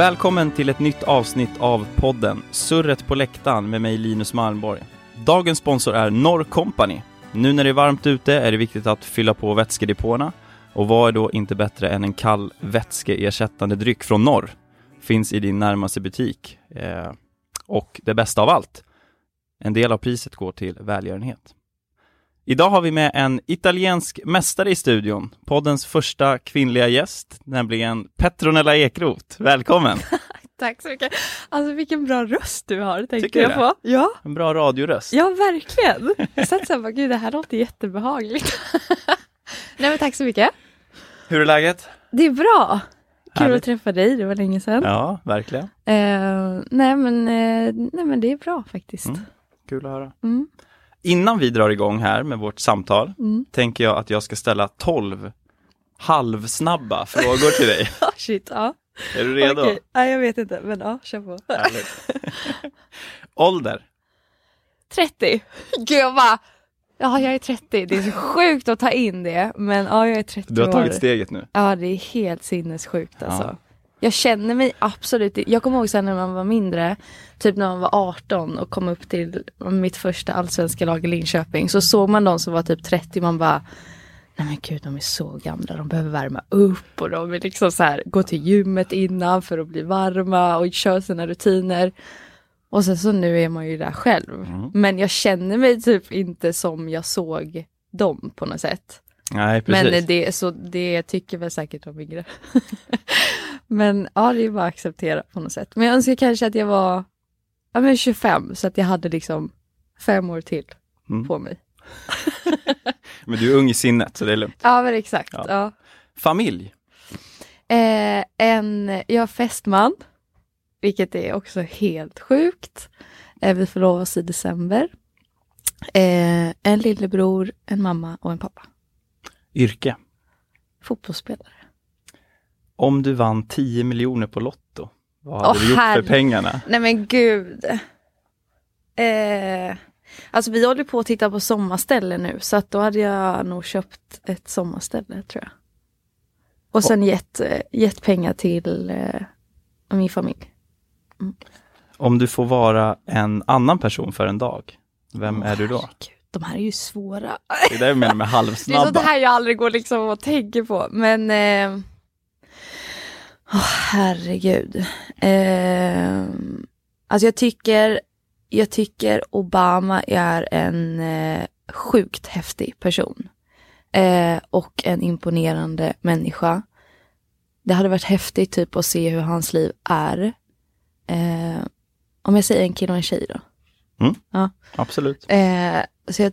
Välkommen till ett nytt avsnitt av podden Surret på läktaren med mig Linus Malmborg. Dagens sponsor är Norr Company. Nu när det är varmt ute är det viktigt att fylla på vätskedepåerna och vad är då inte bättre än en kall vätskeersättande dryck från norr? Finns i din närmaste butik. Eh, och det bästa av allt, en del av priset går till välgörenhet. Idag har vi med en italiensk mästare i studion, poddens första kvinnliga gäst, nämligen Petronella Ekroth. Välkommen! Tack så mycket. Alltså vilken bra röst du har, tänkte Tycker jag det? på. Ja, En bra radioröst. ja verkligen. Jag satt så här, bara, gud det här låter jättebehagligt. Nej men tack så mycket. Hur är läget? Det är bra. Kul Härligt. att träffa dig, det var länge sedan. Ja, verkligen. Eh, nej, men, eh, nej men det är bra faktiskt. Mm. Kul att höra. Mm. Innan vi drar igång här med vårt samtal Mm. tänker jag att jag ska ställa 12 halvsnabba frågor till dig. Oh, shit, ja. Är du redo? Okej, Nej, jag vet inte, men ja, kör på. Ålder? 30. Gud jag bara, ja jag är 30, det är så sjukt att ta in det, men ja jag är 30 Du har tagit år. steget nu. Ja, det är helt sinnessjukt alltså. Ja. Jag känner mig absolut Jag kommer ihåg sen när man var mindre, typ när man var 18 och kom upp till mitt första allsvenska lag i Linköping, så såg man de som var typ 30, man bara Nej men gud, de är så gamla, de behöver värma upp och de vill liksom så här gå till gymmet innan för att bli varma och köra sina rutiner. Och sen så nu är man ju där själv. Mm. Men jag känner mig typ inte som jag såg dem på något sätt. Nej, precis. Men det, så det tycker väl säkert de yngre. men ja, det är bara att acceptera på något sätt. Men jag önskar kanske att jag var ja, men 25 så att jag hade liksom fem år till Mm. på mig. Men du är ung i sinnet, så det är lugnt. Ja, men exakt. Ja. Ja. Familj? Eh, en, jag är fästman, vilket är också helt sjukt. Eh, vi förlovas i december. Eh, en lillebror, en mamma och en pappa. Yrke? Fotbollsspelare. Om du vann 10 miljoner på Lotto, vad hade Åh, du gjort herre- för pengarna? Nej men gud. Eh, alltså vi håller på att titta på sommarställe nu så att då hade jag nog köpt ett sommarställe tror jag. Och sen gett, eh, gett pengar till eh, min familj. Om du får vara en annan person för en dag, vem är du då? Herregud, de här är ju svåra. Det är det jag menar med Det är sånt halvsnabba. här jag aldrig går liksom och tänker på. Men eh, åh, herregud. Eh, alltså jag tycker, jag tycker Obama är en eh, sjukt häftig person. Eh, och en imponerande människa. Det hade varit häftigt typ att se hur hans liv är. Eh, om jag säger en kille och en tjej då. Absolut. Eh, så jag,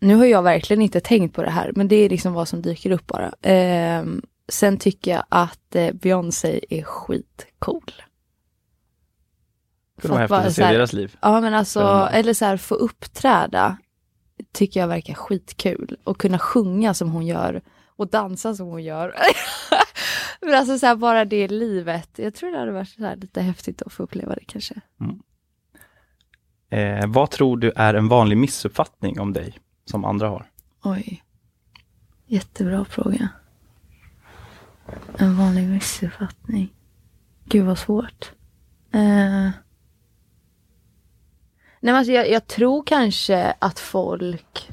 nu har jag verkligen inte tänkt på det här, men det är liksom vad som dyker upp bara. Eh, sen tycker jag att eh, Beyoncé är skitcool. Det För var att bara häftigt att se deras liv. Ja men alltså, eller så här få uppträda tycker jag verkar skitkul. Och kunna sjunga som hon gör och dansa som hon gör. men alltså så här, bara det livet. Jag tror det hade varit så här lite häftigt att få uppleva det kanske. Eh, vad tror du är en vanlig missuppfattning om dig, som andra har? Oj. Jättebra fråga. En vanlig missuppfattning. Gud vad svårt. Eh. Nej men alltså jag, jag tror kanske att folk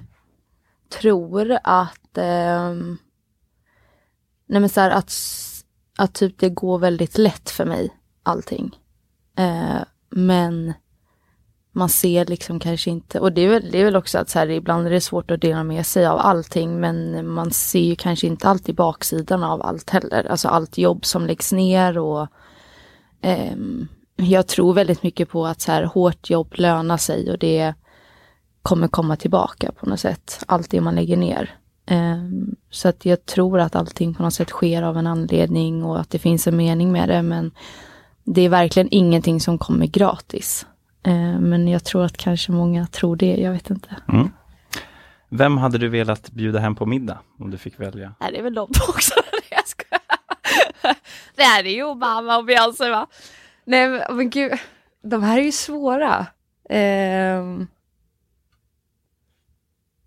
tror att eh... Nej men så här att, att typ det går väldigt lätt för mig allting. Eh, men man ser liksom kanske inte, och det är väl, det är väl också att så här, ibland är det svårt att dela med sig av allting men man ser ju kanske inte alltid baksidan av allt heller. Alltså allt jobb som läggs ner och ehm, jag tror väldigt mycket på att så här, hårt jobb lönar sig och det kommer komma tillbaka på något sätt. Allt det man lägger ner. Ehm, så att jag tror att allting på något sätt sker av en anledning och att det finns en mening med det men det är verkligen ingenting som kommer gratis. Eh, Men jag tror att kanske många tror det, jag vet inte. Mm. Vem hade du velat bjuda hem på middag om du fick välja? Nej, det är väl de också. jag skojar. Det här är ju Obama och Beyoncé va? Nej men, gud, de här är ju svåra. Ehm.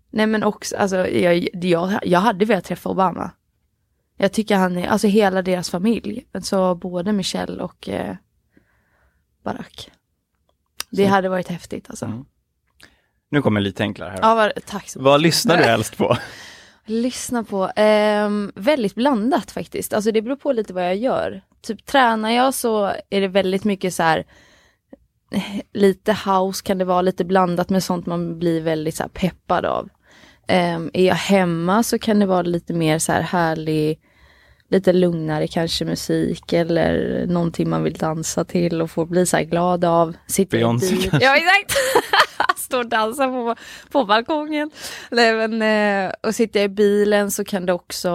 Nej men också, alltså jag, jag, jag hade velat träffa Obama. Jag tycker han är, alltså hela deras familj, så både Michelle och eh, Barack. Det hade varit häftigt alltså. Mm. Nu kommer lite enklare här. Ja, vad, tack så mycket. Vad lyssnar du helst på? Lyssna på, ehm, väldigt blandat faktiskt. Alltså det beror på lite vad jag gör. Typ tränar jag så är det väldigt mycket så här eh, lite house kan det vara, lite blandat med sånt man blir väldigt så peppad av. Ehm, är jag hemma så kan det vara lite mer så här härlig, lite lugnare kanske musik eller någonting man vill dansa till och få bli så här glad av. Beyoncé kanske? Ja exakt! Står och dansar på, på balkongen. Nej, men, eh, och sitter jag i bilen så kan det också,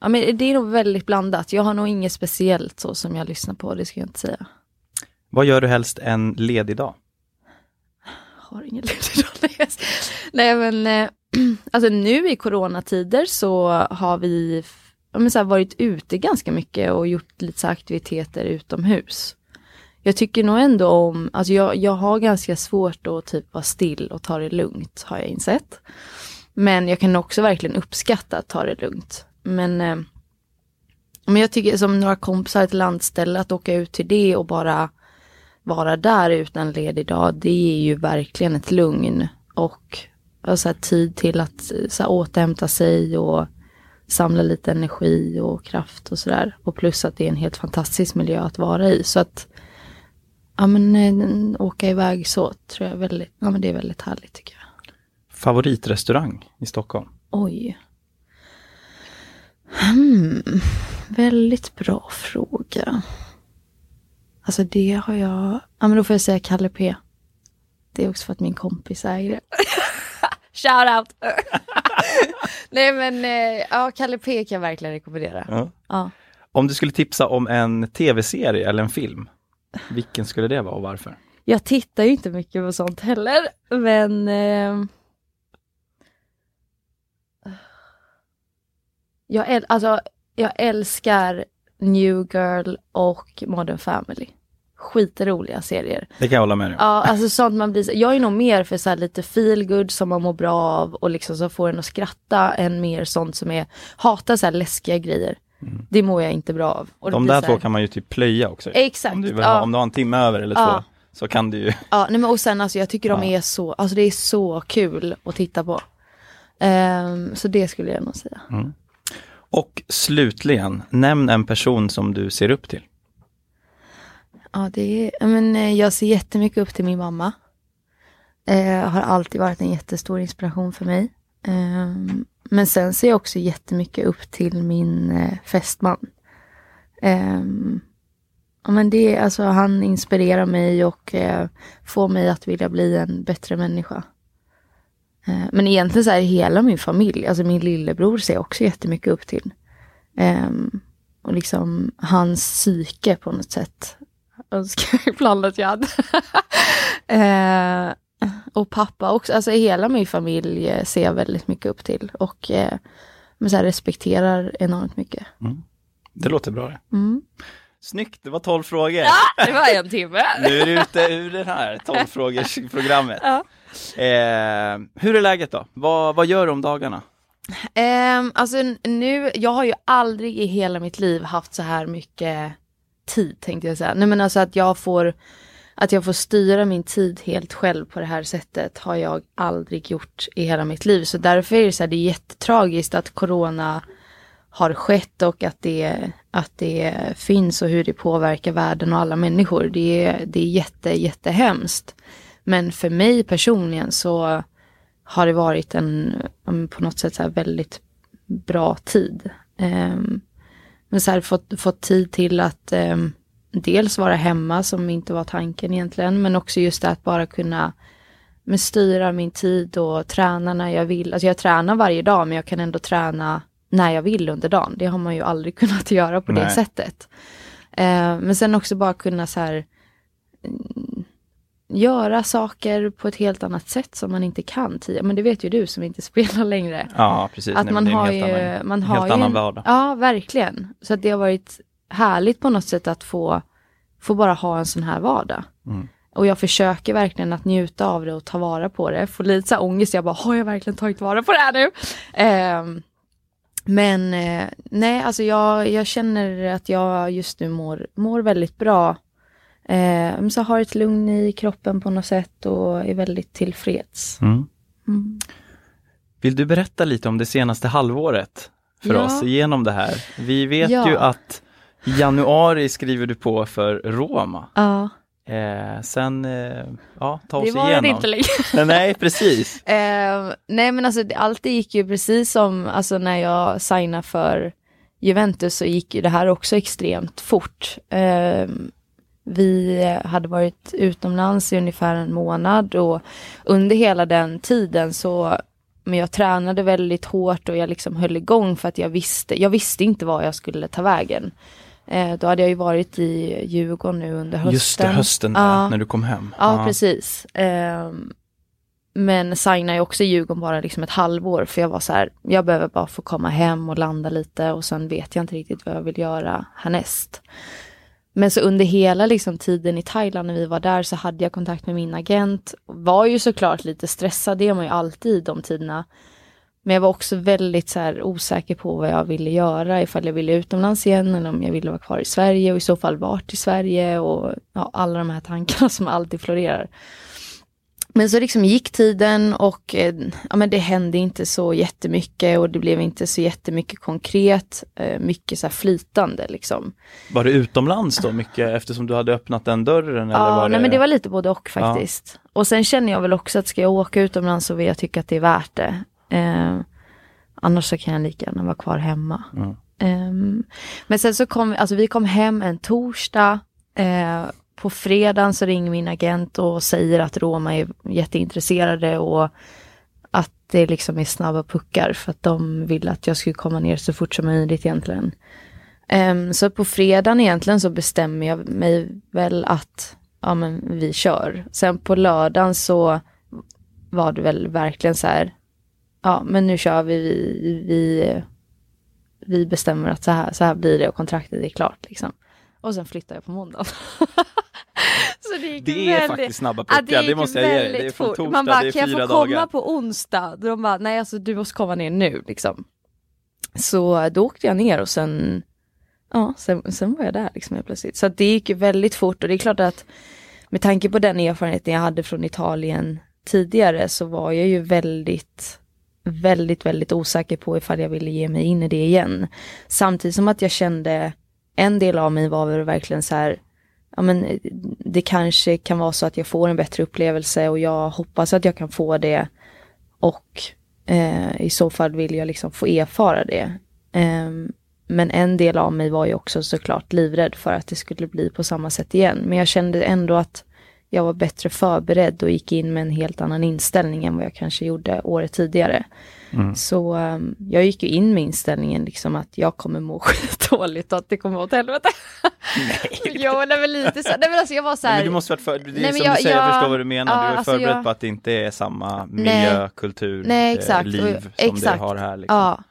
ja men det är nog väldigt blandat. Jag har nog inget speciellt så som jag lyssnar på, det ska jag inte säga. Vad gör du helst en ledig dag? Har ingen ledig Nej men, eh, alltså nu i coronatider så har vi men så här, varit ute ganska mycket och gjort lite så aktiviteter utomhus. Jag tycker nog ändå om, alltså jag, jag har ganska svårt att typ vara still och ta det lugnt har jag insett. Men jag kan också verkligen uppskatta att ta det lugnt. Men, eh, men jag tycker som några kompisar till landställe att åka ut till det och bara vara där utan ledig dag, det är ju verkligen ett lugn och alltså, här, tid till att eh, så här, återhämta sig och samla lite energi och kraft och sådär. Och plus att det är en helt fantastisk miljö att vara i. Så att ja, men, eh, åka iväg så tror jag väldigt, ja, men det är väldigt härligt tycker jag. Favoritrestaurang i Stockholm? Oj. Hmm. Väldigt bra fråga. Alltså det har jag, ja men då får jag säga Kalle P. Det är också för att min kompis äger det. Shout out! Nej men eh, ja, Kalle P kan jag verkligen rekommendera. Ja. Ja. Om du skulle tipsa om en tv-serie eller en film, vilken skulle det vara och varför? Jag tittar ju inte mycket på sånt heller, men eh, jag, äl- alltså, jag älskar New Girl och Modern Family. Skitroliga serier. Det kan jag hålla med dig om. Ja, alltså sånt man blir, jag är nog mer för så här lite feel good som man mår bra av och liksom så får en att skratta än mer sånt som är, hatar så här läskiga grejer. Det mår jag inte bra av. Och De där så två här- kan man ju typ plöja också. Exakt. Om du, vill ja. ha, om du har en timme över eller Ja. två, så kan du ju... Ja, nej men och sen alltså jag tycker de Ja. är så, alltså det är så kul att titta på. Ehm, så det skulle jag nog säga. Och slutligen, nämn en person som du ser upp till. Ja, det är, men eh, jag ser jättemycket upp till min mamma. Eh, har alltid varit en jättestor inspiration för mig. Eh, men sen ser jag också jättemycket upp till min eh, fästman. Ehm, ja, men det, alltså, han inspirerar mig och eh, får mig att vilja bli en bättre människa. Eh, men egentligen så är det hela min familj, alltså min lillebror ser jag också jättemycket upp till. Ehm, och liksom hans psyke på något sätt önskar ibland att jag hade. eh, och pappa också, alltså hela min familj eh, ser jag väldigt mycket upp till och eh, men så respekterar enormt mycket. Det låter bra det. Mm. Snyggt, det var 12 frågor. Det var en timme. Nu är du ute ur det här 12 frågors programmet. Ja. Eh, hur är läget då? Vad, vad gör du om dagarna? Um, alltså nu, jag har ju aldrig i hela mitt liv haft så här mycket tid tänkte jag säga. Nej men alltså att jag får, att jag får styra min tid helt själv på det här sättet har jag aldrig gjort i hela mitt liv. Så därför är det så här, det är jättetragiskt att corona har skett och att det, att det finns och hur det påverkar världen och alla människor. Det är, det är jätte, jättehemskt. Men för mig personligen så har det varit en på något sätt så här väldigt bra tid. Um, men så här fått, fått tid till att ehm, dels vara hemma som inte var tanken egentligen, men också just det att bara kunna men styra min tid och träna när jag vill. Alltså jag tränar varje dag men jag kan ändå träna när jag vill under dagen. Det har man ju aldrig kunnat göra på det Nej. sättet. Eh, men sen också bara kunna så här göra saker på ett helt annat sätt som man inte kan tidigare. Men det vet ju du som inte spelar längre. Ja, precis. Att Nej, man har ju, annan, man har helt ju annan en, vardag. Ja, verkligen. Så att det har varit härligt på något sätt att få, få bara ha en sån här vardag. Mm. Och jag försöker verkligen att njuta av det och ta vara på det. Får lite så ångest, jag bara, har jag verkligen tagit vara på det här nu? Ehm, men eh, nej, alltså jag, jag känner att jag just nu mår, mår väldigt bra. Eh, så har ett lugn i kroppen på något sätt och är väldigt tillfreds. Mm. Mm. Vill du berätta lite om det senaste halvåret för Ja. oss igenom det här? Vi vet Ja. ju att i januari skriver du på för Roma. Ja, Eh, sen, eh, ja, ta oss det var igenom. det inte länge. Nej, precis. Eh, nej men alltså det, allt det gick ju precis som, alltså när jag signade för Juventus så gick ju det här också extremt fort. Eh, vi hade varit utomlands i ungefär en månad och under hela den tiden så men jag tränade väldigt hårt och jag liksom höll igång för att jag visste, jag visste inte var jag skulle ta vägen. Eh, då hade jag ju varit i Djurgården nu under hösten. Just det, hösten Ja. när du kom hem. Ja, precis. Ehm, men signade jag också i Djurgården bara liksom ett halvår för jag var så här, jag behöver bara få komma hem och landa lite och sen vet jag inte riktigt vad jag vill göra härnäst. Men så under hela liksom tiden i Thailand när vi var där så hade jag kontakt med min agent. Var ju såklart lite stressad, det är man ju alltid i de tiderna. Men jag var också väldigt så här osäker på vad jag ville göra, ifall jag ville utomlands igen eller om jag ville vara kvar i Sverige och i så fall vart i Sverige och ja, alla de här tankarna som alltid florerar. Men så liksom gick tiden och eh, ja, men det hände inte så jättemycket och det blev inte så jättemycket konkret, eh, mycket så här flytande liksom. Var det utomlands då mycket eftersom du hade öppnat den dörren? eller Ja, var nej det... men det var lite både och faktiskt. Och sen känner jag väl också att ska jag åka utomlands så vill jag tycka att det är värt det. Eh, annars så kan jag lika gärna vara kvar hemma. Mm. Ehm, men sen så kom, alltså vi kom hem en torsdag. På fredagen så ringer min agent och säger att Roma är jätteintresserade och att det liksom är snabba puckar för att de vill att jag skulle komma ner så fort som möjligt egentligen. Um, så på fredagen egentligen så bestämmer jag mig väl att ja men vi kör. Sen på lördagen så var det väl verkligen så här, ja men nu kör vi, vi, vi, vi bestämmer att så här, så här blir det och kontraktet är klart liksom. Och sen flyttar jag på måndagen. det Det är väldigt- faktiskt snabba Ja, puckar, det, gick måste jag ge dig. Det är från fort. torsdag, Man bara, det är kan jag få komma dagar. på onsdag? De bara, nej alltså du måste komma ner nu liksom. Så då åkte jag ner och sen, ja, sen, sen var jag där liksom helt plötsligt. Så det gick ju väldigt fort och det är klart att med tanke på den erfarenheten jag hade från Italien tidigare så var jag ju väldigt, väldigt, väldigt osäker på ifall jag ville ge mig in i det igen. Samtidigt som att jag kände, en del av mig var väl verkligen så här, ja men eh, det kanske kan vara så att jag får en bättre upplevelse och jag hoppas att jag kan få det. Och eh, i så fall vill jag liksom få erfara det. Eh, men en del av mig var ju också såklart livrädd för att det skulle bli på samma sätt igen. Men jag kände ändå att jag var bättre förberedd och gick in med en helt annan inställning än vad jag kanske gjorde året tidigare. Mm. Så ehm, jag gick ju in med inställningen liksom att jag kommer må skitdåligt och att det kommer åt helvete. Nej. jo, nej men lite så. Nej men alltså jag var så Nej, här. men du måste varit för, det är Nej, som jag- du säger, jag jag- förstår vad du menar. ja, du är alltså förberedd jag- på att det inte är samma Nej. miljö, kultur, Nej, eh, exakt. liv Och- som exakt. det har här. Liksom. Ja.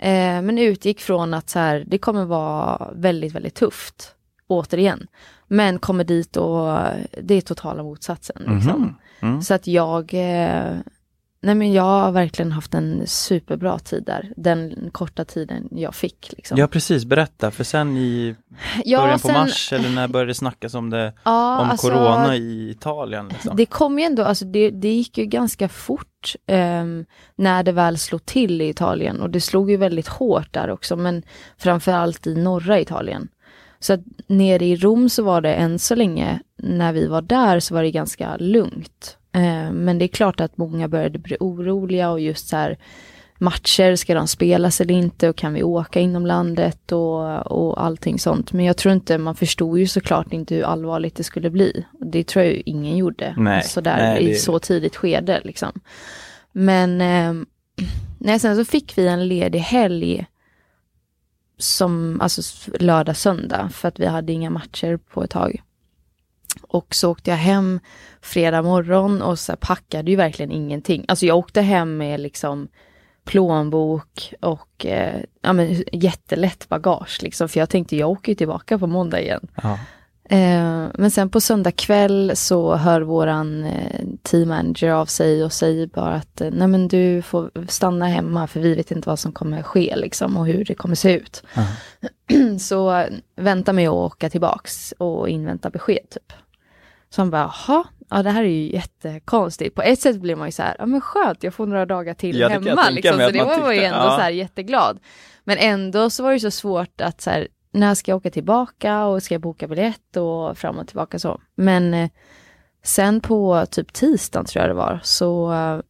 Eh, men utgick från att så här, det kommer vara väldigt, väldigt tufft. Återigen. Men kommer dit och det är totala motsatsen. Liksom. Mhm. Mm. Så att jag, eh, nej men jag har verkligen haft en superbra tid där. Den korta tiden jag fick. Liksom. Ja precis, berätta, för sen i Ja, början på sen- mars eller när började det snackas om det, ja, om alltså, corona i Italien? Liksom. Det kom ju ändå, alltså det, det gick ju ganska fort ehm, när det väl slog till i Italien och det slog ju väldigt hårt där också men framförallt i norra Italien. Så att nere i Rom så var det än så länge, när vi var där så var det ganska lugnt. Eh, men det är klart att många började bli oroliga och just så här matcher, ska de spelas eller inte och kan vi åka inom landet och, och allting sånt. Men jag tror inte, man förstod ju såklart inte hur allvarligt det skulle bli. Det tror jag ju ingen gjorde. Nej, Sådär nej, i det- så tidigt skede liksom. Men eh, nej, sen så fick vi en ledig helg som, alltså lördag, söndag, för att vi hade inga matcher på ett tag. Och så åkte jag hem fredag morgon och så packade ju verkligen ingenting. Alltså jag åkte hem med liksom plånbok och eh, ja, men, jättelätt bagage liksom. För jag tänkte jag åker ju tillbaka på måndag igen. Ja. Eh, men sen på söndag kväll så hör våran eh, team manager av sig och säger bara att eh, nej men du får stanna hemma för vi vet inte vad som kommer ske liksom och hur det kommer se ut. så eh, vänta med att åka tillbaks och invänta besked typ. Så han bara, jaha, ja det här är ju jättekonstigt. På ett sätt blir man ju så här, ja men skönt, jag får några dagar till Ja, hemma. Liksom. Så det var man ju ändå ja. så här jätteglad. Men ändå så var det så svårt att så här, när ska jag åka tillbaka och ska jag boka biljett och fram och tillbaka så. Men eh, sen på typ tisdagen tror jag det var så eh,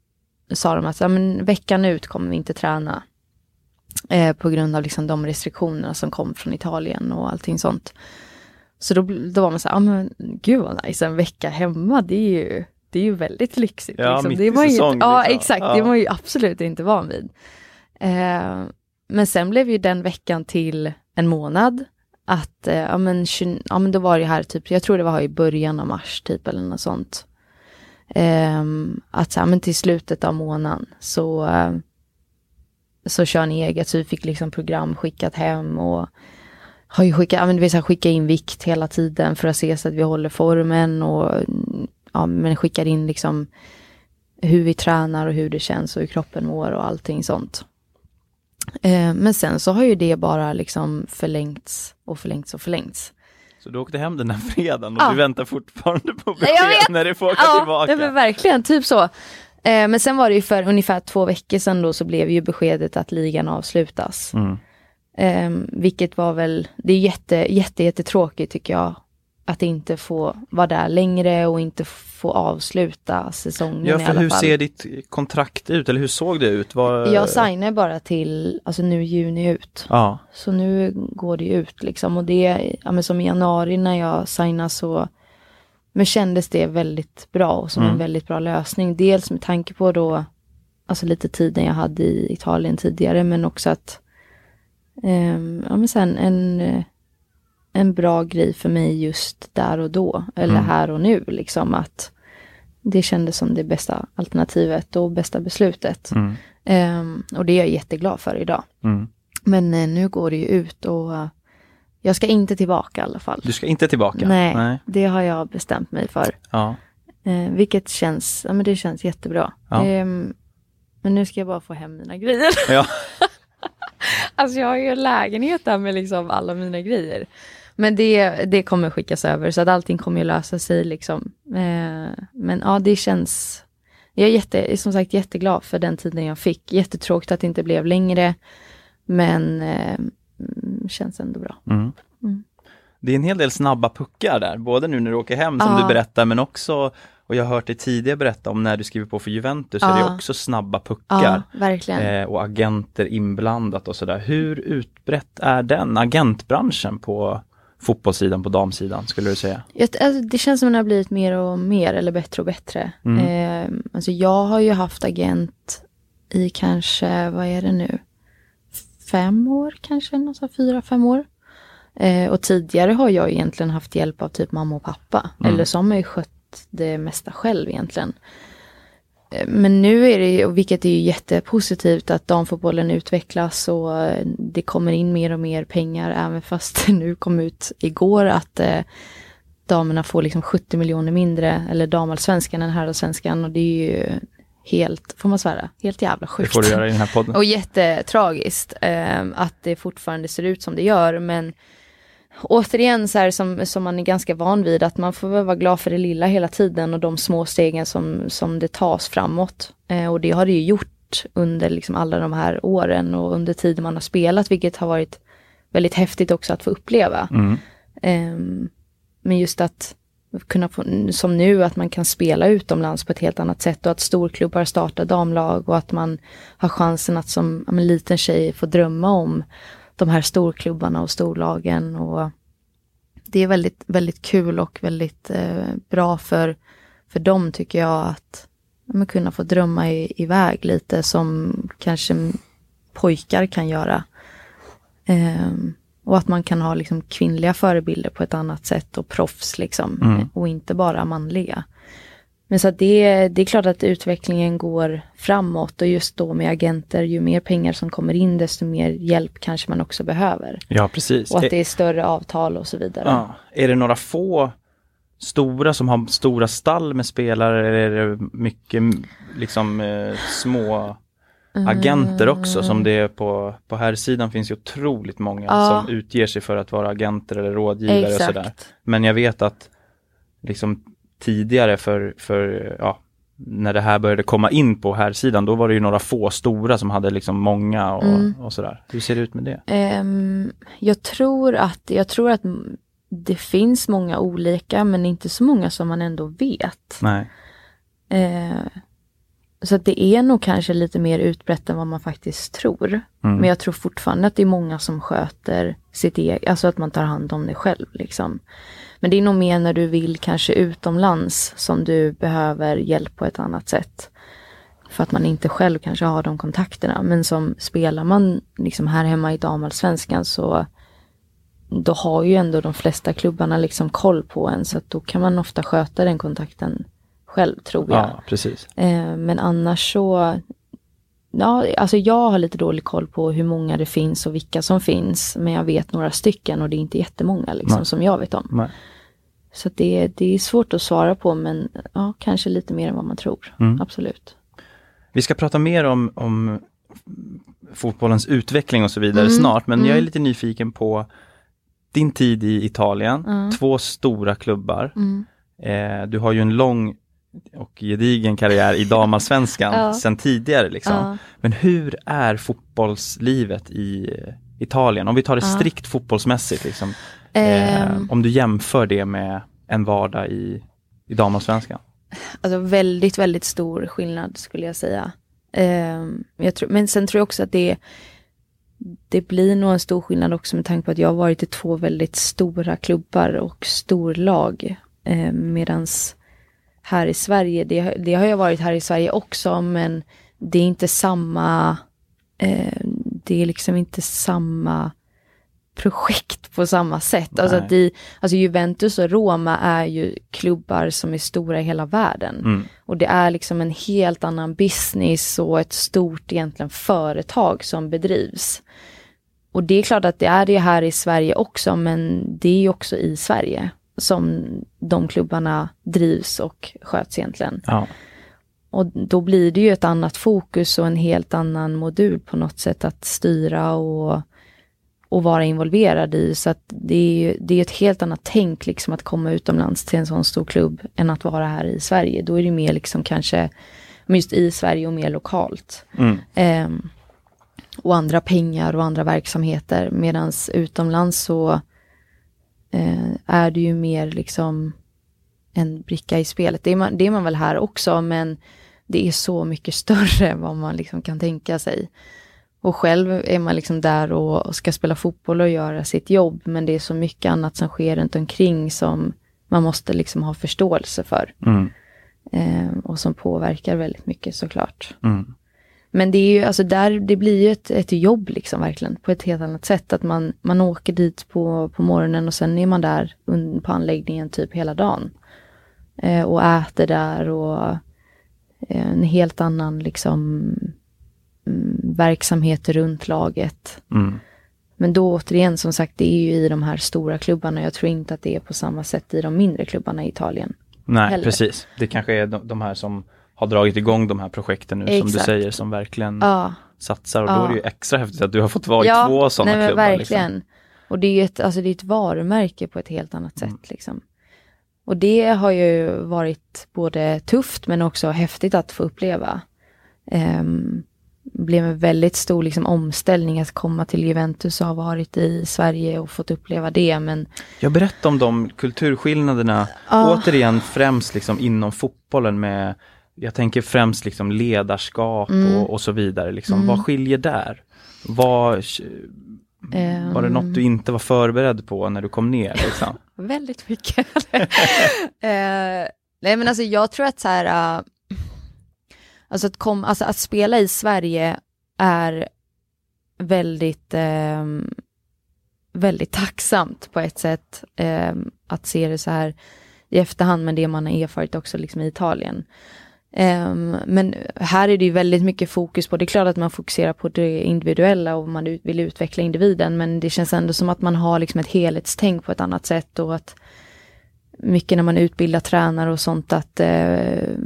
sa de att ja, men veckan ut kommer vi inte träna. Eh, på grund av liksom de restriktionerna som kom från Italien och allting sånt. Så då, då var man så här, ja men gud vad nice, en vecka hemma, det är ju, det är ju väldigt lyxigt. Ja, liksom. mitt det i var ju, säsong, Ja, liksom. exakt, Ja. det var ju absolut inte van vid. Eh, men sen blev ju den veckan till en månad. Att, eh, ja, men, ja men då var det här typ, jag tror det var i början av mars typ eller något sånt. Ehm, att så här, men till slutet av månaden så, eh, så kör ni eget, så vi fick liksom program skickat hem och har ju skickat, ja, men det vill säga skicka in vikt hela tiden för att se så att vi håller formen och ja, men skickar in liksom hur vi tränar och hur det känns och hur kroppen mår och allting sånt. Eh, men sen så har ju det bara liksom förlängts och förlängts och förlängts. Så du åkte hem den här fredagen och Ja. du väntar fortfarande på besked när du får åka Ja, tillbaka? det var verkligen typ så. Eh, men sen var det ju för ungefär två veckor sedan då så blev ju beskedet att ligan avslutas. Mm. Eh, vilket var väl, det är jätte, jätte, jättetråkigt tycker jag. Att inte få vara där längre och inte få avsluta säsongen Ja, i för alla hur fall. ser ditt kontrakt ut, eller hur såg det ut? Var... Jag signar bara till, alltså nu juni ut. Ja, Så nu går det ut liksom och det, ja men som i januari när jag signade så men kändes det väldigt bra och som Mm. en väldigt bra lösning. Dels med tanke på då, alltså lite tiden jag hade i Italien tidigare men också att, ehm, ja men sen en, en bra grej för mig just där och då, eller Mm. här och nu liksom att det kändes som det bästa alternativet och bästa beslutet. mm. Ehm, och det är jag jätteglad för idag. Mm. Men eh, nu går det ju ut och eh, jag ska inte tillbaka i alla fall. Du ska inte tillbaka? Nej, Nej. det har jag bestämt mig för. Ja. Eh, vilket känns, ja men det känns jättebra. Ja. Ehm, men nu ska jag bara få hem mina grejer. Ja. alltså jag har ju en lägenhet där med liksom alla mina grejer. Men det, det kommer skickas över så att allting kommer ju lösa sig liksom. Eh, men ja, det känns, jag är jätte, som sagt jätteglad för den tiden jag fick. Jättetråkigt att det inte blev längre. Men eh, känns ändå bra. Mm. Mm. Det är en hel del snabba puckar där, både nu när du åker hem som Ja. du berättar, men också, och jag har hört dig tidigare berätta om när du skriver på för Juventus, är det Ja. också snabba Ja, puckar. verkligen. Eh, och agenter inblandat och sådär. Hur utbrett är den agentbranschen på fotbollssidan, på damsidan, skulle du säga? Alltså, det känns som att det har blivit mer och mer eller bättre och bättre. Mm. Eh, alltså jag har ju haft agent i kanske, vad är det nu? Fem år kanske, någonstans fyra, fem år. Eh, och tidigare har jag egentligen haft hjälp av typ mamma och pappa. Mm. Eller så har ju skött det mesta själv egentligen. Eh, Men nu är det ju, vilket är ju jättepositivt, att damfotbollen utvecklas och eh, det kommer in mer och mer pengar, även fast det nu kom ut igår att eh, damerna får liksom 70 miljoner mindre, eller damallsvenskan än herrallsvenskan och det är ju helt, får man svära, helt jävla Det sjukt. får du göra i den här podden. Och jättetragiskt eh, att det fortfarande ser ut som det gör. Men återigen så här som, som man är ganska van vid att man får väl vara glad för det lilla hela tiden och de små stegen som, som det tas framåt. Eh, och det har det ju gjort under liksom alla de här åren och under tiden man har spelat vilket har varit väldigt häftigt också att få uppleva. Mm. Ehm, men just att kunna få, som nu, att man kan spela utomlands på ett helt annat sätt och att storklubbar startar damlag och att man har chansen att som men, liten tjej få drömma om de här storklubbarna och storlagen och det är väldigt, väldigt kul och väldigt eh, bra för, för dem tycker jag att men, kunna få drömma i, iväg lite som kanske pojkar kan göra. Ehm, och att man kan ha liksom kvinnliga förebilder på ett annat sätt och proffs liksom. Mm. Och inte bara manliga. Men så det, det är klart att utvecklingen går framåt och just då med agenter, ju mer pengar som kommer in desto mer hjälp kanske man också behöver. Ja, precis. Och att det är större avtal och så vidare. Ja. Är det några få stora som har stora stall med spelare eller är det mycket liksom eh, små agenter också som det är på, på här sidan finns ju otroligt många Ja. som utger sig för att vara agenter eller rådgivare och sådär. Exakt. Men jag vet att liksom tidigare för, för ja, när det här började komma in på här sidan då var det ju några få stora som hade liksom många och, Mm. och sådär. Hur ser det ut med det? Ehm, jag tror att, jag tror att det finns många olika men inte så många som man ändå vet. Nej. Eh, så att det är nog kanske lite mer utbrett än vad man faktiskt tror. Mm. Men jag tror fortfarande att det är många som sköter sitt eget, alltså att man tar hand om det själv liksom. Men det är nog mer när du vill kanske utomlands som du behöver hjälp på ett annat sätt. För att man inte själv kanske har de kontakterna. Men som spelar man liksom här hemma i damallsvenskan så då har ju ändå de flesta klubbarna liksom koll på en så att då kan man ofta sköta den kontakten själv tror jag. Ja, precis. Eh, men annars så, ja, alltså jag har lite dålig koll på hur många det finns och vilka som finns. Men jag vet några stycken och det är inte jättemånga liksom Nej. som jag vet om. Nej. Så det, det är svårt att svara på men ja, kanske lite mer än vad man tror. Mm. Absolut. Vi ska prata mer om, om fotbollens utveckling och så vidare Mm, snart, men jag är mm. lite nyfiken på din tid i Italien, Mm. två stora klubbar. Mm. Eh, du har ju en lång och gedigen karriär i damallsvenskan Ja. sedan tidigare. Liksom. Ja. Men hur är fotbollslivet i eh, Italien? Om vi tar det Ja. strikt fotbollsmässigt. Liksom. Eh, Ehm. om du jämför det med en vardag i, i damallsvenskan. Alltså väldigt, väldigt stor skillnad skulle jag säga. Ehm, jag tror, men sen tror jag också att det, det blir nog en stor skillnad också med tanke på att jag har varit i två väldigt stora klubbar och storlag. Eh, medans här i Sverige, det, det har jag varit här i Sverige också men det är inte samma, eh, det är liksom inte samma projekt på samma sätt. Alltså, att de, alltså Juventus och Roma är ju klubbar som är stora i hela världen. Mm. Och det är liksom en helt annan business och ett stort egentligen företag som bedrivs. Och det är klart att det är det här i Sverige också men det är ju också i Sverige som de klubbarna drivs och sköts egentligen. Ja. Och då blir det ju ett annat fokus och en helt annan modul på något sätt att styra och, och vara involverad i. Så att det är ju det är ett helt annat tänk liksom att komma utomlands till en sån stor klubb än att vara här i Sverige. Då är det mer liksom kanske just i Sverige och mer lokalt. Mm. Ehm, och andra pengar och andra verksamheter. Medans utomlands så eh, är det ju mer liksom en bricka i spelet. Det är, man, det är man väl här också men det är så mycket större än vad man liksom kan tänka sig. Och själv är man liksom där och, och ska spela fotboll och göra sitt jobb men det är så mycket annat som sker runt omkring som man måste liksom ha förståelse för. Mm. Eh, och som påverkar väldigt mycket såklart. Mm. Men det är ju, alltså där, det blir ju ett, ett jobb liksom verkligen på ett helt annat sätt. Att man, man åker dit på, på morgonen och sen är man där på anläggningen typ hela dagen. Eh, och äter där och eh, en helt annan liksom mm, verksamhet runt laget. Mm. Men då återigen som sagt det är ju i de här stora klubbarna. Jag tror inte att det är på samma sätt i de mindre klubbarna i Italien. Nej, heller. precis. Det kanske är de, de här som har dragit igång de här projekten nu som du Exakt. säger som verkligen Ja. satsar och då Ja. är det ju extra häftigt att du har fått vara i två sådana nej, klubbar. Verkligen. Liksom. Och det är ju ett, alltså det är ett varumärke på ett helt annat sätt. Liksom. Och det har ju varit både tufft men också häftigt att få uppleva. Um, blev en väldigt stor liksom, omställning att komma till Juventus och ha varit i Sverige och fått uppleva det. Men Jag berättar om de kulturskillnaderna, Ja. återigen främst liksom inom fotbollen med, jag tänker främst liksom ledarskap Mm. och, och så vidare. Liksom. Vad skiljer där? Vad, var det något du inte var förberedd på när du kom ner? Liksom? Väldigt mycket. eh, nej men alltså jag tror att så här, uh, alltså, att kom, alltså att spela i Sverige är väldigt, ehm, väldigt tacksamt på ett sätt. ehm, att se det så här, i efterhand med det man har erfarit också liksom i Italien. Um, men här är det ju väldigt mycket fokus på, det är klart att man fokuserar på det individuella och man vill utveckla individen men det känns ändå som att man har liksom ett helhetstänk på ett annat sätt och att mycket när man utbildar tränare och sånt att uh,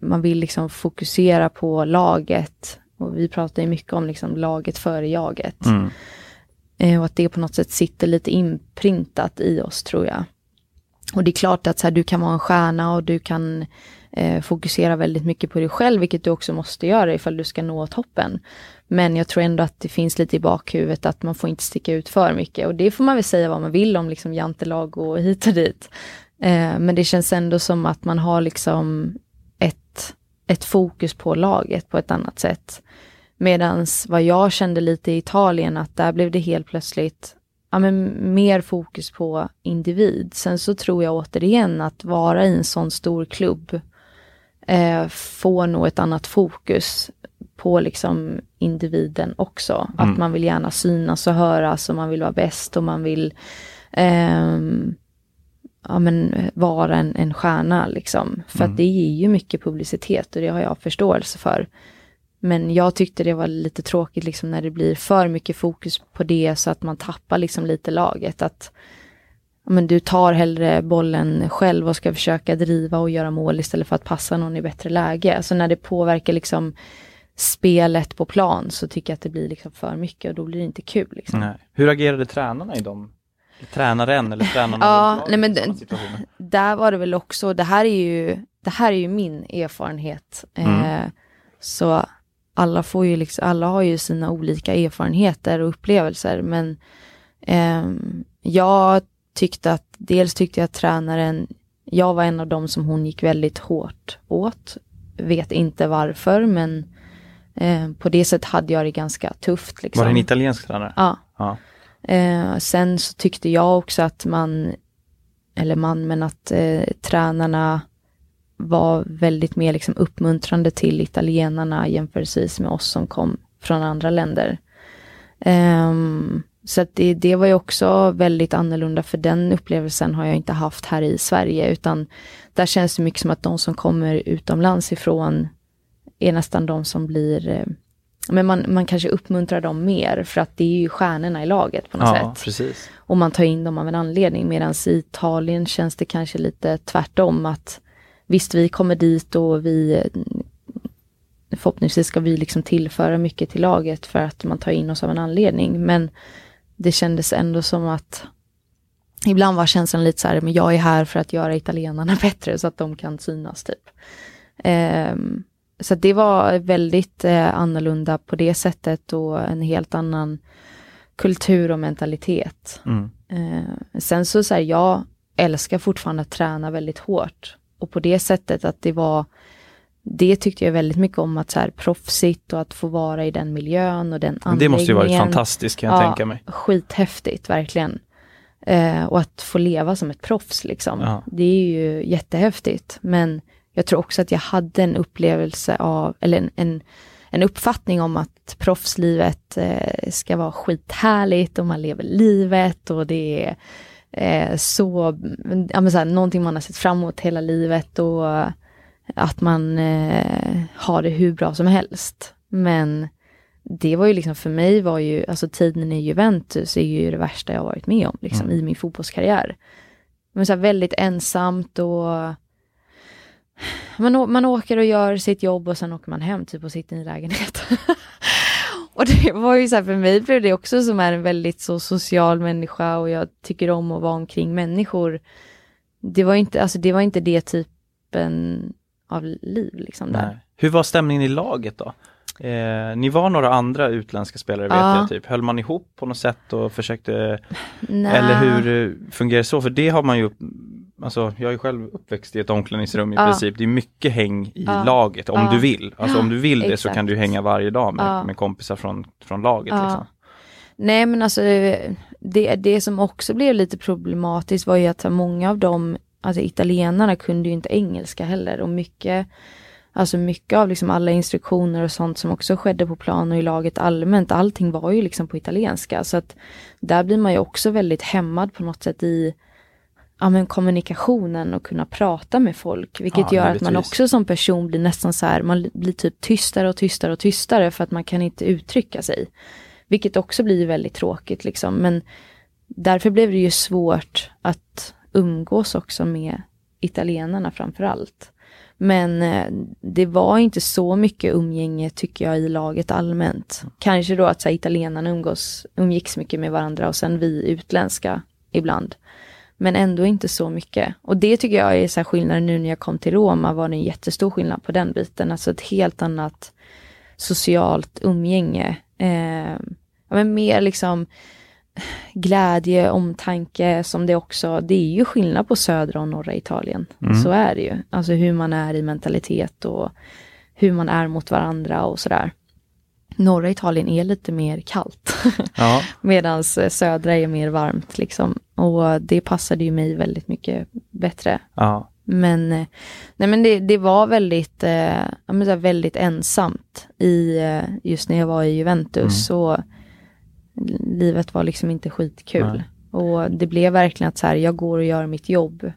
man vill liksom fokusera på laget. Och vi pratar ju mycket om liksom laget före jaget. Mm. Uh, och att det på något sätt sitter lite inprintat i oss tror jag. Och det är klart att så här, du kan vara en stjärna och du kan Eh, fokusera väldigt mycket på dig själv, vilket du också måste göra ifall du ska nå toppen. Men jag tror ändå att det finns lite i bakhuvudet att man får inte sticka ut för mycket och det får man väl säga vad man vill om liksom jantelag och hit och dit. Eh, men det känns ändå som att man har liksom ett, ett fokus på laget på ett annat sätt. Medans vad jag kände lite i Italien att där blev det helt plötsligt ja, men mer fokus på individ. Sen så tror jag återigen att vara i en sån stor klubb eh, får nog ett annat fokus på liksom individen också. Mm. Att man vill gärna synas och höras och man vill vara bäst och man vill eh, ja, men, vara en, en stjärna liksom. För mm. att det ger ju mycket publicitet och det har jag förståelse för. Men jag tyckte det var lite tråkigt liksom när det blir för mycket fokus på det så att man tappar liksom lite laget. Att men du tar hellre bollen själv och ska försöka driva och göra mål istället för att passa någon i bättre läge. Alltså när det påverkar liksom spelet på plan så tycker jag att det blir liksom för mycket och då blir det inte kul. Liksom. Nej. Hur agerade tränarna i de Tränaren eller tränarna? ja, nej men där var det väl också, det här är ju, det här är ju min erfarenhet. Mm. Eh, så alla får ju liksom, alla har ju sina olika erfarenheter och upplevelser men eh, jag tyckte att, dels tyckte jag att tränaren, jag var en av dem som hon gick väldigt hårt åt. Vet inte varför men eh, på det sättet hade jag det ganska tufft. Liksom. Var det en italiensk tränare? Ja. ja. Eh, sen så tyckte jag också att man, eller man, men att eh, tränarna var väldigt mer liksom uppmuntrande till italienarna jämförelsevis med oss som kom från andra länder. Um, så det, det var ju också väldigt annorlunda för den upplevelsen har jag inte haft här i Sverige utan där känns det mycket som att de som kommer utomlands ifrån är nästan de som blir eh, men man, man kanske uppmuntrar dem mer för att det är ju stjärnorna i laget på något ja, sätt. Precis. Och man tar in dem av en anledning medan i Italien känns det kanske lite tvärtom att visst vi kommer dit och vi förhoppningsvis ska vi liksom tillföra mycket till laget för att man tar in oss av en anledning men det kändes ändå som att ibland var känslan lite så här, men jag är här för att göra italienarna bättre så att de kan synas typ. Um, så det var väldigt eh, annorlunda på det sättet och en helt annan kultur och mentalitet. Mm. Eh, sen så, så här, jag älskar fortfarande att träna väldigt hårt och på det sättet att det var det tyckte jag väldigt mycket om att så här proffsigt och att få vara i den miljön och den anläggningen. Det måste ju varit fantastiskt kan jag ja, tänka mig. Skithäftigt, verkligen. Eh, och att få leva som ett proffs liksom. Ja. Det är ju jättehäftigt. Men jag tror också att jag hade en upplevelse av, eller en, en, en uppfattning om att proffslivet eh, ska vara skithärligt och man lever livet och det är eh, så, ja men så här, någonting man har sett fram emot hela livet och att man eh, har det hur bra som helst. Men det var ju liksom för mig var ju, alltså tiden i Juventus är ju det värsta jag varit med om liksom mm. i min fotbollskarriär. Men så här, väldigt ensamt och man, man åker och gör sitt jobb och sen åker man hem typ och sitter i lägenhet. och det var ju så här, för mig blev det också som är en väldigt så social människa och jag tycker om att vara omkring människor. Det var inte, alltså det var inte det typen av liv liksom där. Nej. Hur var stämningen i laget då? Eh, ni var några andra utländska spelare vet ja. jag, typ. höll man ihop på något sätt och försökte Nej. Eller hur fungerar det så? För det har man ju Alltså jag är själv uppväxt i ett omklädningsrum i ja. princip. Det är mycket häng i ja. laget om du vill. Alltså om du vill det så kan du hänga varje dag med, med kompisar från, från laget. Liksom. Nej men alltså det, det som också blev lite problematiskt var ju att många av dem alltså italienarna kunde ju inte engelska heller och mycket Alltså mycket av liksom alla instruktioner och sånt som också skedde på plan och i laget allmänt, allting var ju liksom på italienska. Så att där blir man ju också väldigt hämmad på något sätt i ja, men kommunikationen och kunna prata med folk. Vilket Ja, gör att man också som person blir nästan så här, man blir typ tystare och tystare och tystare för att man kan inte uttrycka sig. Vilket också blir väldigt tråkigt liksom. Men därför blev det ju svårt att umgås också med italienarna framför allt. Men eh, det var inte så mycket umgänge tycker jag i laget allmänt. Kanske då att så här, italienarna umgås, umgicks mycket med varandra och sen vi utländska ibland. Men ändå inte så mycket. Och det tycker jag är så här skillnaden nu när jag kom till Roma var det en jättestor skillnad på den biten. Alltså ett helt annat socialt umgänge. Eh, ja, men mer liksom glädje, omtanke som det också, det är ju skillnad på södra och norra Italien. Så är det ju. Alltså hur man är i mentalitet och hur man är mot varandra och sådär. Norra Italien är lite mer kallt. Ja, Medan södra är mer varmt liksom. Och det passade ju mig väldigt mycket bättre. ja, Men, eh, nej men det, det var väldigt, eh, väldigt ensamt i, eh, just när jag var i Juventus. Och livet var liksom inte skitkul. Nej. Och det blev verkligen att så här, jag går och gör mitt jobb.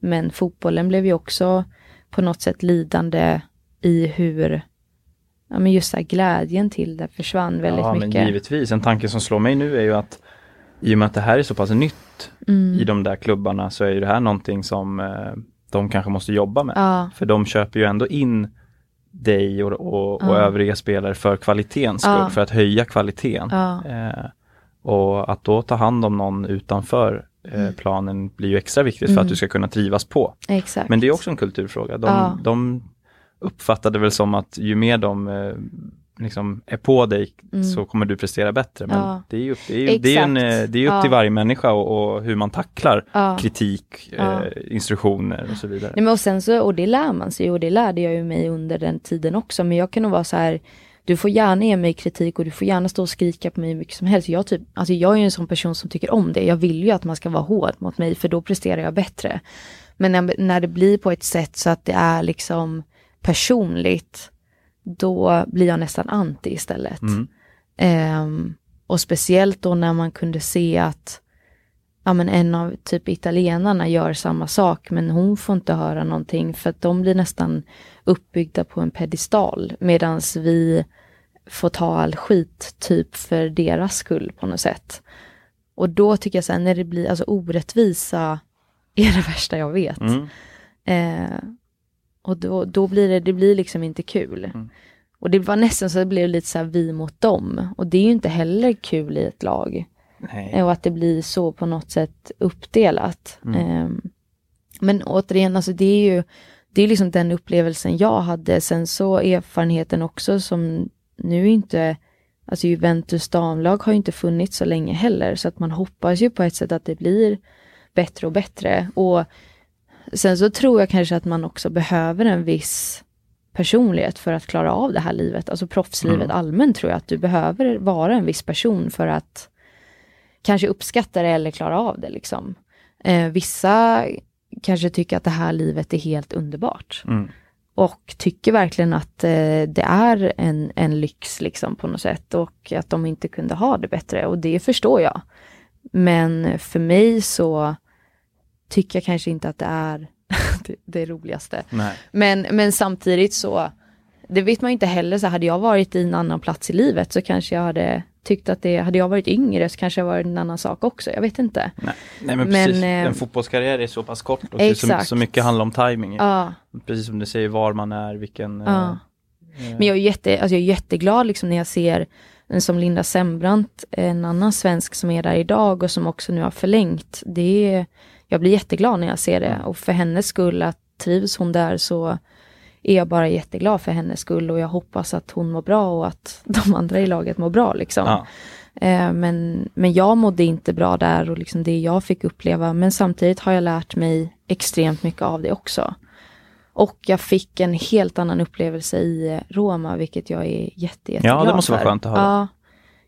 Men fotbollen blev ju också på något sätt lidande i hur, ja men just här, glädjen till det försvann väldigt ja mycket. men givetvis. En tanke som slår mig nu är ju att i och med att det här är så pass nytt Mm. i de där klubbarna så är ju det här någonting som eh, de kanske måste jobba med. Ja, För de köper ju ändå in dig och, och, och övriga spelare för kvalitetens skull, Ja. för att höja kvaliteten. ja, Eh, och att då ta hand om någon utanför eh, planen blir ju extra viktigt för att Mm. du ska kunna trivas på. exakt. Men det är också en kulturfråga. De, Ja. de uppfattade väl som att ju mer de eh, liksom är på dig Mm. så kommer du prestera bättre. Men Ja. det är ju upp, det är, det är en, eh, det är upp Ja. till varje människa och, och hur man tacklar ja. kritik, eh, instruktioner och så vidare. Nej, men och sen så, och det lär man sig och det lärde jag ju mig under den tiden också. Men jag kan nog vara så här, du får gärna ge mig kritik och du får gärna stå och skrika på mig hur mycket som helst. Jag, typ, alltså jag är ju en sån person som tycker om det. Jag vill ju att man ska vara hård mot mig för då presterar jag bättre. Men när, när det blir på ett sätt så att det är liksom personligt, då blir jag nästan anti istället. Mm. Ehm, och speciellt då när man kunde se att ja, men en av typ italienarna gör samma sak men hon får inte höra någonting för att de blir nästan uppbyggda på en pedestal medan vi får ta all skit typ för deras skull på något sätt. Och då tycker jag så här, när det blir, alltså orättvisa är det värsta jag vet. Mm. Eh, och då, då blir det, det blir liksom inte kul. Mm. Och det var nästan så att det blev lite så vi mot dem. Och det är ju inte heller kul i ett lag. Nej. Och att det blir så på något sätt uppdelat. Mm. Ehm, men återigen, alltså det är ju det är liksom den upplevelsen jag hade. Sen så erfarenheten också som nu inte, alltså Juventus damlag har ju inte funnits så länge heller. Så att man hoppas ju på ett sätt att det blir bättre och bättre. Och sen så tror jag kanske att man också behöver en viss personlighet för att klara av det här livet. Alltså proffslivet Mm. allmänt tror jag att du behöver vara en viss person för att kanske uppskatta det eller klara av det liksom. Eh, vissa kanske tycker att det här livet är helt underbart Mm. och tycker verkligen att eh, det är en, en lyx liksom på något sätt och att de inte kunde ha det bättre och det förstår jag. Men för mig så tycker jag kanske inte att det är det, det roligaste. Nej. Men, men samtidigt så, det vet man ju inte heller, så hade jag varit i en annan plats i livet så kanske jag hade tyckt att det, hade jag varit yngre så kanske jag varit en annan sak också, jag vet inte. Nej. Nej men Men, precis, eh, en fotbollskarriär är så pass kort och så, så mycket handlar om timing. Ja, Precis som du säger, var man är, vilken... Ja. eh, eh, men jag är, jätte, alltså jag är jätteglad liksom när jag ser en som Linda Sembrant, en annan svensk som är där idag och som också nu har förlängt. Det är, jag blir jätteglad när jag ser det och för hennes skull, att trivs hon där så är jag bara jätteglad för hennes skull och jag hoppas att hon mår bra och att de andra i laget mår bra liksom. ja. Eh, men, men jag mådde inte bra där och liksom det jag fick uppleva. Men samtidigt har jag lärt mig extremt mycket av det också. Och jag fick en helt annan upplevelse i eh, Roma, vilket jag är jätte, jätteglad Ja, det måste vara för. skönt att höra. Ja,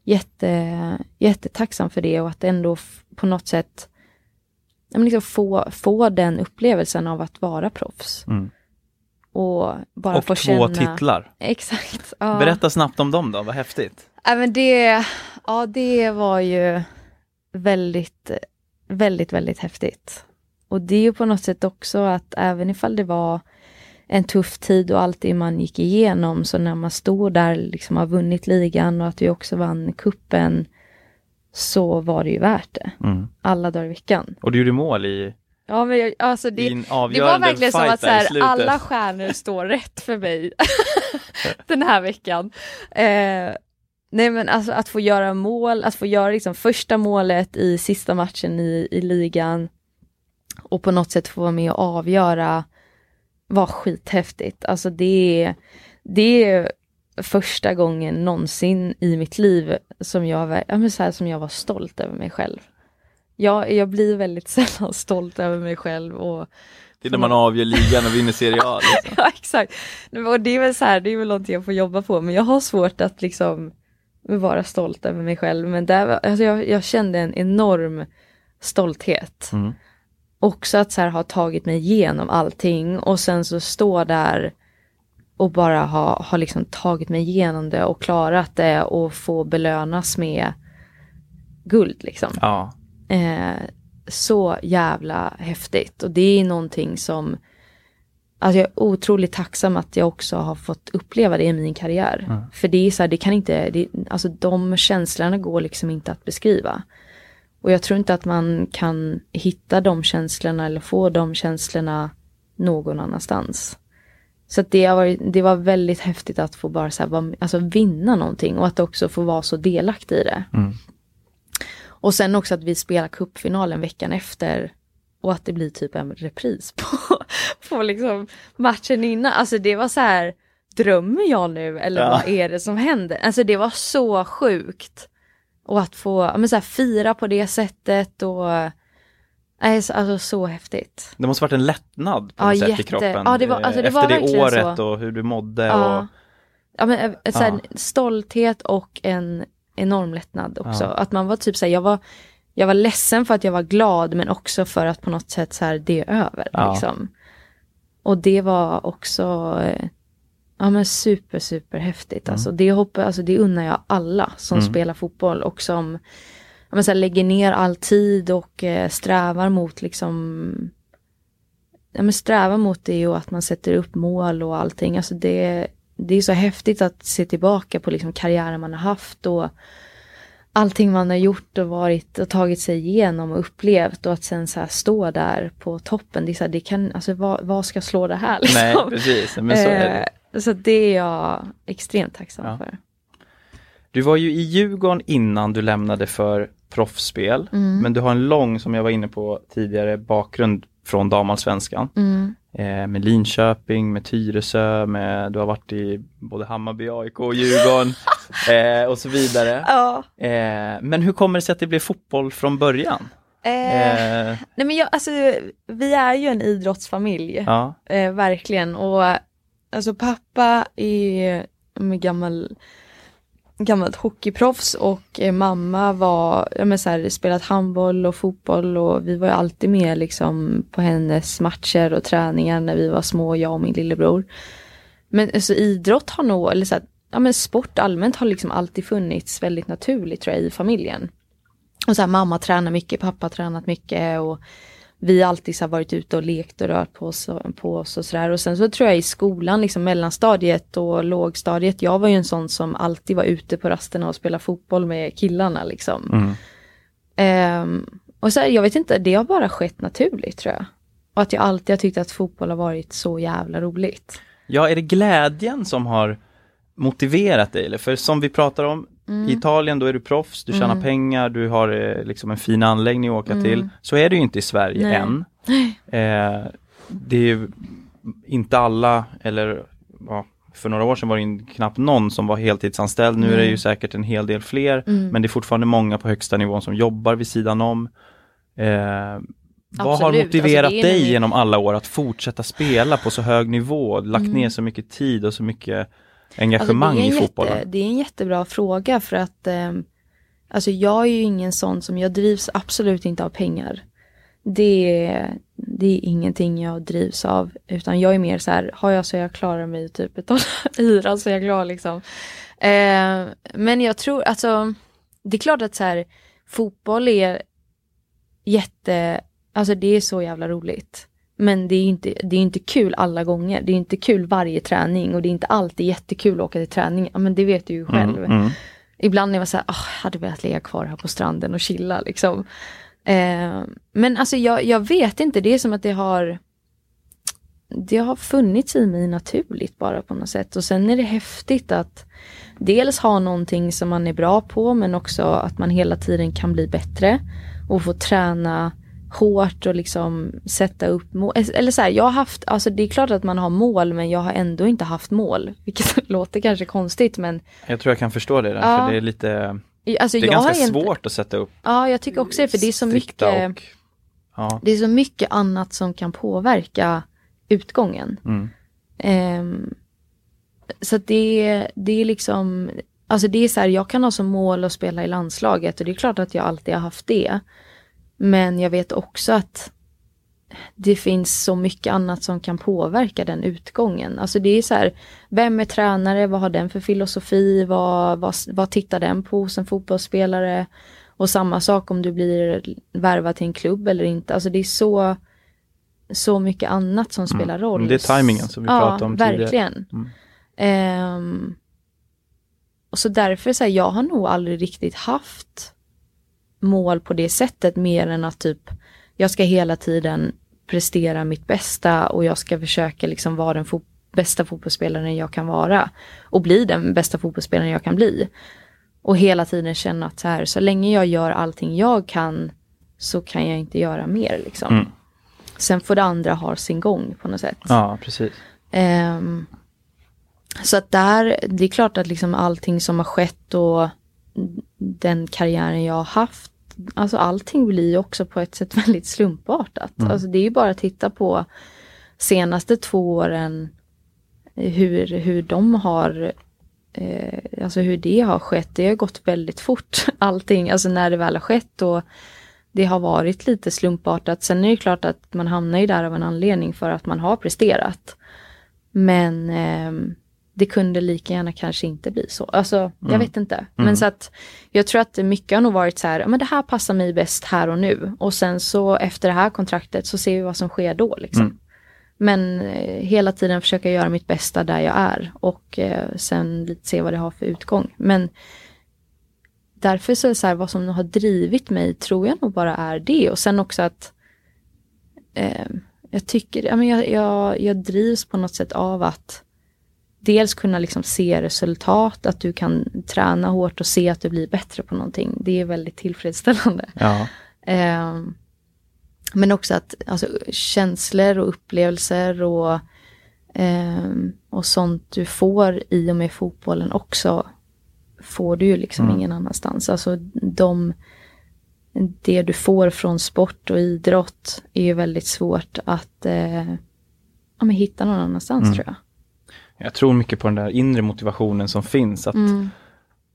jätte, jättetacksam för det och att ändå på något sätt men liksom få, få den upplevelsen av att vara proffs. Mm. Och bara Och få två känna... titlar. Exakt. Ja. Berätta snabbt om dem då, vad häftigt. Ja, men det, ja, det var ju väldigt, väldigt, väldigt häftigt. och det är ju på något sätt också att även ifall det var en tuff tid och allt det man gick igenom, så när man står där liksom har vunnit ligan och att vi också vann kuppen så var det ju värt det. Mm. Alla dagar i veckan. Och du gjorde mål i, Ja, men jag, alltså det, det var verkligen som att så här, alla stjärnor står rätt för mig den här veckan. Eh, nej men alltså att få göra mål, att få göra liksom första målet i sista matchen i, i ligan och på något sätt få vara med och avgöra var skithäftigt. Alltså det det är första gången någonsin i mitt liv som jag, ja, så här, som jag var stolt över mig själv. Jag, jag blir väldigt sällan stolt över mig själv och Det är när man avgör ligan och vinner Serie A. Liksom. Ja exakt. Och det är väl så här, det är väl någonting jag får jobba på men jag har svårt att liksom vara stolt över mig själv men där, alltså jag, jag kände en enorm stolthet. Mm. Också att så här ha tagit mig igenom allting och sen så stå där och bara ha, ha liksom tagit mig igenom det och klarat det och få belönas med guld liksom. Ja. Eh, så jävla häftigt och det är någonting som Alltså jag är otroligt tacksam att jag också har fått uppleva det i min karriär. Mm. För det är så här, det kan inte, det, alltså de känslorna går liksom inte att beskriva. Och jag tror inte att man kan hitta de känslorna eller få de känslorna någon annanstans. Så det, har varit, det var väldigt häftigt att få bara så här, vara- alltså vinna någonting och att också få vara så delaktig i det. Mm. Och sen också att vi spelar cupfinalen veckan efter och att det blir typ en repris på, på liksom matchen innan. Alltså det var så här, drömmer jag nu eller Ja. vad är det som händer? Alltså det var så sjukt. Och att få men så här, fira på det sättet och alltså så häftigt. Det måste varit en lättnad på Ja, något sätt i kroppen. ja, det var- alltså, det Efter det året så. och hur du mådde. Ja. Och, Ja, men, eh, så här, Ja. Stolthet och en enorm lättnad också. Ja. Att man var typ så här, jag var, jag var ledsen för att jag var glad men också för att på något sätt så här, det är över. Ja. Liksom. Och det var också eh, ja, men super, super häftigt. Alltså, det, hoppas, alltså, det unnar jag alla som Mm. spelar fotboll och som ja, men, så här, lägger ner all tid och eh, strävar mot liksom ja, men sträva mot det och att man sätter upp mål och allting. Alltså det, det är så häftigt att se tillbaka på liksom karriären man har haft och allting man har gjort och varit och tagit sig igenom och upplevt och att sen så här stå där på toppen. Det är så här, det kan, alltså vad, vad ska slå det här liksom? nej, precis. Men så är det. Eh, så det är jag extremt tacksam Ja. för. Du var ju i Djurgården innan du lämnade för proffsspel. Mm. Men du har en lång, som jag var inne på tidigare, bakgrund från damallsvenskan. Mm. Eh, med Linköping, med Tyresö, med, du har varit i både Hammarby, AIK och Djurgården eh, och så vidare. Ja. Eh, men hur kommer det sig att det blev fotboll från början? Eh, Eh, nej men jag, alltså, vi är ju en idrottsfamilj. ja, Eh, verkligen. Och alltså pappa är gammal gammalt hockeyproffs och eh, mamma var, ja men så här, spelat handboll och fotboll och vi var ju alltid med liksom på hennes matcher och träningar när vi var små, jag och min lillebror. Men alltså idrott har nog, eller så här, ja men sport allmänt har liksom alltid funnits väldigt naturligt tror jag i familjen. Och så här, mamma tränar mycket, pappa har tränat mycket och vi alltid så varit ute och lekt och rört på oss, och- på oss och sådär. Och sen så tror jag i skolan, liksom mellanstadiet och lågstadiet, jag var ju en sån som alltid var ute på rasterna och spelade fotboll med killarna liksom. mm. Ehm, och så här, jag vet inte, det har bara skett naturligt tror jag. Och att jag alltid har tyckt att fotboll har varit så jävla roligt. ja, är det glädjen som har motiverat dig? Eller? För som vi pratar om, Mm. i Italien då är du proffs, du tjänar pengar, du har eh, liksom en fin anläggning att åka Mm. till. Så är det ju inte i Sverige Nej. än. Eh, det är ju inte alla, eller ja, för några år sedan var det knappt någon som var heltidsanställd. Nu är det ju säkert en hel del fler. Mm. Men det är fortfarande många på högsta nivån som jobbar vid sidan om. Eh, vad har Absolut. motiverat Alltså, dig genom alla år att fortsätta spela på så hög nivå? Lagt Mm. ner så mycket tid och så mycket engagemang Alltså, det är i en fotbollen? Jätte, det är en jättebra fråga för att ehm, alltså jag är ju ingen sån som, jag drivs absolut inte av pengar. Det, är- det är ingenting jag drivs av utan jag är mer så här, har jag så jag klarar mig typ betala hyra så jag glad liksom. Eh, men jag tror, alltså det är klart att så här, fotboll är jätte Alltså det är så jävla roligt. Men det är inte, det är inte kul alla gånger. Det är inte kul varje träning och det är inte alltid jättekul att åka till träning. Men det vet du ju själv. Mm, mm. Ibland är man så här, oh, jag hade velat ligga kvar här på stranden och chilla liksom. Eh, men alltså jag, jag vet inte, det är som att det har det har funnits i mig naturligt bara på något sätt. Och sen är det häftigt att dels ha någonting som man är bra på men också att man hela tiden kan bli bättre och få träna hårt och liksom sätta upp mål. Eller så här, jag har haft, alltså det är klart att man har mål men jag har ändå inte haft mål. Vilket låter kanske konstigt men. Jag tror jag kan förstå det där, ja. för det är lite, alltså, det är ganska svårt att sätta upp. Ja, jag tycker också det, för det är så mycket, och, ja. det är så mycket annat som kan påverka utgången. Mm. Um, så det, det är liksom, alltså det är så här, jag kan ha som mål att spela i landslaget och det är klart att jag alltid har haft det. Men jag vet också att det finns så mycket annat som kan påverka den utgången. Alltså det är så här, vem är tränare, vad har den för filosofi, vad, vad, vad tittar den på som fotbollsspelare? Och samma sak om du blir värvad till en klubb eller inte. Alltså det är så, så mycket annat som spelar mm. roll. Det är tajmingen som vi ja, pratade om tidigare. verkligen. Mm. Um, och så därför så här, jag har nog aldrig riktigt haft mål på det sättet mer än att typ jag ska hela tiden prestera mitt bästa och jag ska försöka liksom vara den fo bästa fotbollsspelaren jag kan vara och bli den bästa fotbollsspelaren jag kan bli. Och hela tiden känna att så här, så länge jag gör allting jag kan så kan jag inte göra mer liksom. Mm. Sen får det andra ha sin gång på något sätt. Ja, precis. Um, så att där, det är klart att liksom allting som har skett och den karriären jag har haft, alltså allting blir också på ett sätt väldigt slumpartat. Mm. Alltså det är ju bara att titta på senaste två åren hur, hur de har eh, alltså hur det har skett, det har gått väldigt fort allting, alltså när det väl har skett och det har varit lite slumpartat. Sen är det klart att man hamnar ju där av en anledning för att man har presterat. Men eh, det kunde lika gärna kanske inte bli så. Alltså, mm. jag vet inte. Men mm. så att jag tror att mycket har nog varit så här, men det här passar mig bäst här och nu. Och sen så efter det här kontraktet så ser vi vad som sker då liksom. Mm. Men eh, hela tiden försöka göra mitt bästa där jag är och eh, sen lite se vad det har för utgång. Men därför så är det så här, vad som har drivit mig tror jag nog bara är det. Och sen också att eh, jag tycker, ja, men jag, jag, jag drivs på något sätt av att dels kunna liksom se resultat, att du kan träna hårt och se att du blir bättre på någonting. Det är väldigt tillfredsställande. Ja. Eh, men också att alltså, känslor och upplevelser och, eh, och sånt du får i och med fotbollen också får du ju liksom mm. ingen annanstans. Alltså de, det du får från sport och idrott är ju väldigt svårt att eh, ja, hitta någon annanstans mm. tror jag. Jag tror mycket på den där inre motivationen som finns. att mm.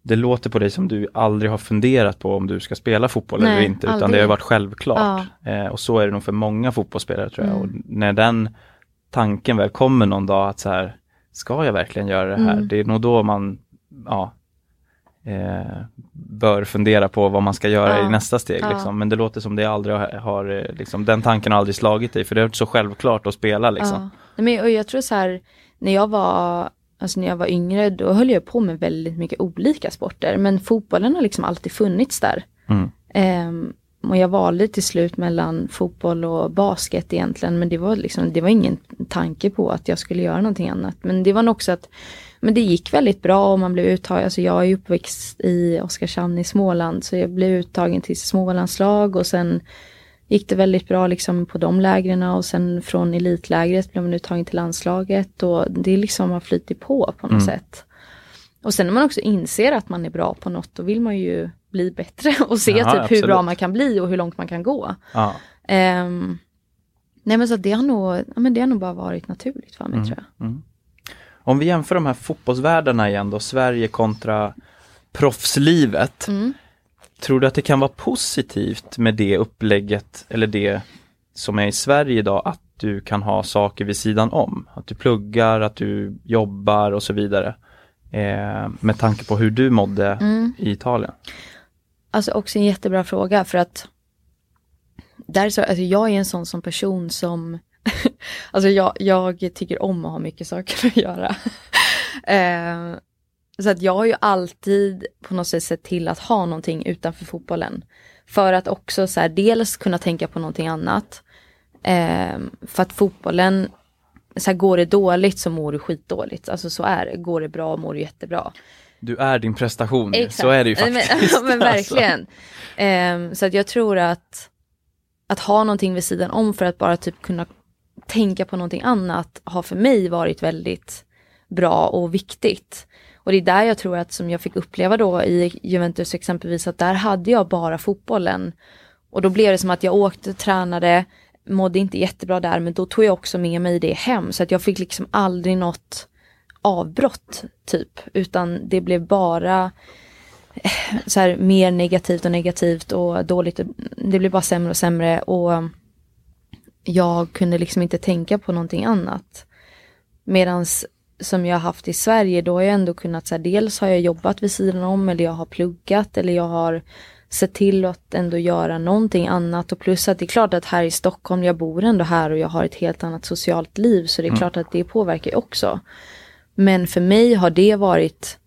Det låter på dig som du aldrig har funderat på om du ska spela fotboll Nej, eller inte, utan aldrig. det har varit självklart. Ja. Eh, och så är det nog för många fotbollsspelare tror jag. Mm. Och när den tanken väl kommer någon dag att så här, ska jag verkligen göra det här? Mm. Det är nog då man ja, eh, bör fundera på vad man ska göra ja. i nästa steg. Ja. Liksom. Men det låter som det aldrig har, har eh, liksom, den tanken har aldrig slagit dig, för det är så självklart att spela. Liksom. Ja. Men, och jag tror så här, när jag var Alltså när jag var yngre då höll jag på med väldigt mycket olika sporter men fotbollen har liksom alltid funnits där. Mm. Um, och jag valde till slut mellan fotboll och basket egentligen men det var liksom, det var ingen tanke på att jag skulle göra någonting annat. Men det var nog också att, men det gick väldigt bra och man blev uttagen, alltså jag är uppväxt i Oskarshamn i Småland så jag blev uttagen till Smålandslag och sen gick det väldigt bra liksom på de lägren och sen från elitlägret blev man uttagen till landslaget och det liksom har flyttit på på något mm. sätt. Och sen när man också inser att man är bra på något då vill man ju bli bättre och se Jaha, typ absolut. hur bra man kan bli och hur långt man kan gå. Ja. Um, nej men så det har nog, ja, men det har nog bara varit naturligt för mig mm. tror jag. Mm. Om vi jämför de här fotbollsvärldarna igen då, Sverige kontra proffslivet. Mm. Tror du att det kan vara positivt med det upplägget eller det som är i Sverige idag att du kan ha saker vid sidan om? Att du pluggar, att du jobbar och så vidare. Eh, med tanke på hur du mådde mm. i Italien. Alltså också en jättebra fråga för att där så, alltså jag är en sån som person som, alltså jag, jag tycker om att ha mycket saker att göra. eh, så att jag har ju alltid på något sätt sett till att ha någonting utanför fotbollen. För att också så här, dels kunna tänka på någonting annat. Eh, för att fotbollen, så här, går det dåligt så mår du skitdåligt. Alltså så är det. Går det bra mår du jättebra. Du är din prestation, Exakt. så är det ju faktiskt. Men, men verkligen. Alltså. Eh, så att jag tror att att ha någonting vid sidan om för att bara typ kunna tänka på någonting annat har för mig varit väldigt bra och viktigt. Och det är där jag tror att som jag fick uppleva då i Juventus exempelvis att där hade jag bara fotbollen. Och då blev det som att jag åkte, tränade, mådde inte jättebra där men då tog jag också med mig det hem så att jag fick liksom aldrig något avbrott typ utan det blev bara så här, mer negativt och negativt och dåligt. Det blev bara sämre och sämre och jag kunde liksom inte tänka på någonting annat. Medans som jag haft i Sverige, då har jag ändå kunnat, så här, dels har jag jobbat vid sidan om eller jag har pluggat eller jag har sett till att ändå göra någonting annat och plus att det är klart att här i Stockholm, jag bor ändå här och jag har ett helt annat socialt liv så det är mm. klart att det påverkar också. Men för mig har det varit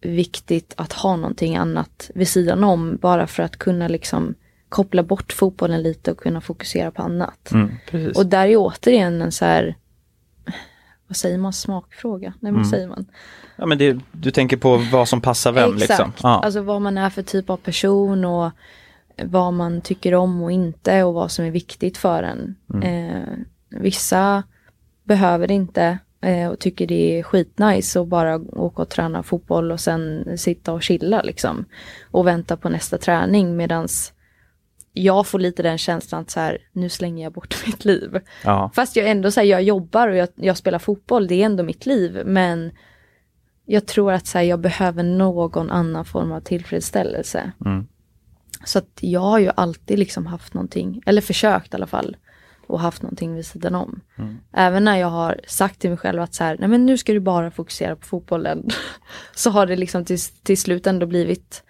viktigt att ha någonting annat vid sidan om bara för att kunna liksom koppla bort fotbollen lite och kunna fokusera på annat. Mm, och där är återigen en så här, vad säger man, smakfråga? Nej, vad mm. säger man? Ja men det, du tänker på vad som passar vem Exakt. liksom? Ja. Alltså vad man är för typ av person och vad man tycker om och inte och vad som är viktigt för en. Mm. Eh, vissa behöver inte och tycker det är skitnice att bara åka och träna fotboll och sen sitta och chilla liksom. Och vänta på nästa träning medans jag får lite den känslan att så här, nu slänger jag bort mitt liv. Ja. Fast jag ändå säger jag jobbar och jag, jag, spelar fotboll, det är ändå mitt liv. Men jag tror att så här, jag behöver någon annan form av tillfredsställelse. Mm. Så att jag har ju alltid liksom haft någonting, eller försökt i alla fall, och haft någonting vid sidan om. Mm. Även när jag har sagt till mig själv att så här, nej men nu ska du bara fokusera på fotbollen. så har det liksom till, till slut ändå blivit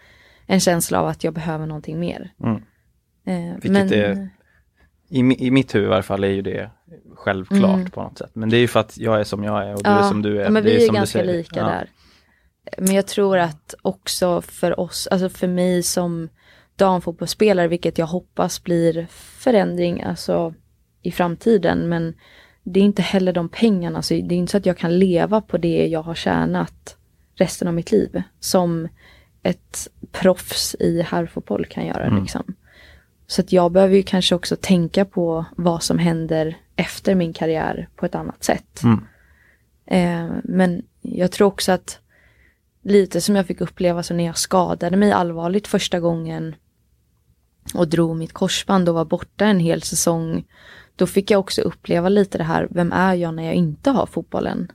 en känsla av att jag behöver någonting mer. Mm. Eh, Vilket men... är, i, i mitt huvud i varje fall är ju det självklart mm. på något sätt. Men det är ju för att jag är som jag är och du ja, är som du är. Men vi är, är ganska lika ja. där. Men jag tror att också för oss, alltså för mig som damfotbollsspelare, vilket jag hoppas blir förändring, alltså i framtiden. Men det är inte heller de pengarna, så det är inte så att jag kan leva på det jag har tjänat resten av mitt liv. Som ett proffs i herrfotboll kan göra. Mm. Liksom. Så att jag behöver ju kanske också tänka på vad som händer efter min karriär på ett annat sätt. Mm. Eh, men jag tror också att lite som jag fick uppleva så när jag skadade mig allvarligt första gången och drog mitt korsband och var borta en hel säsong då fick jag också uppleva lite det här, vem är jag när jag inte har fotbollen?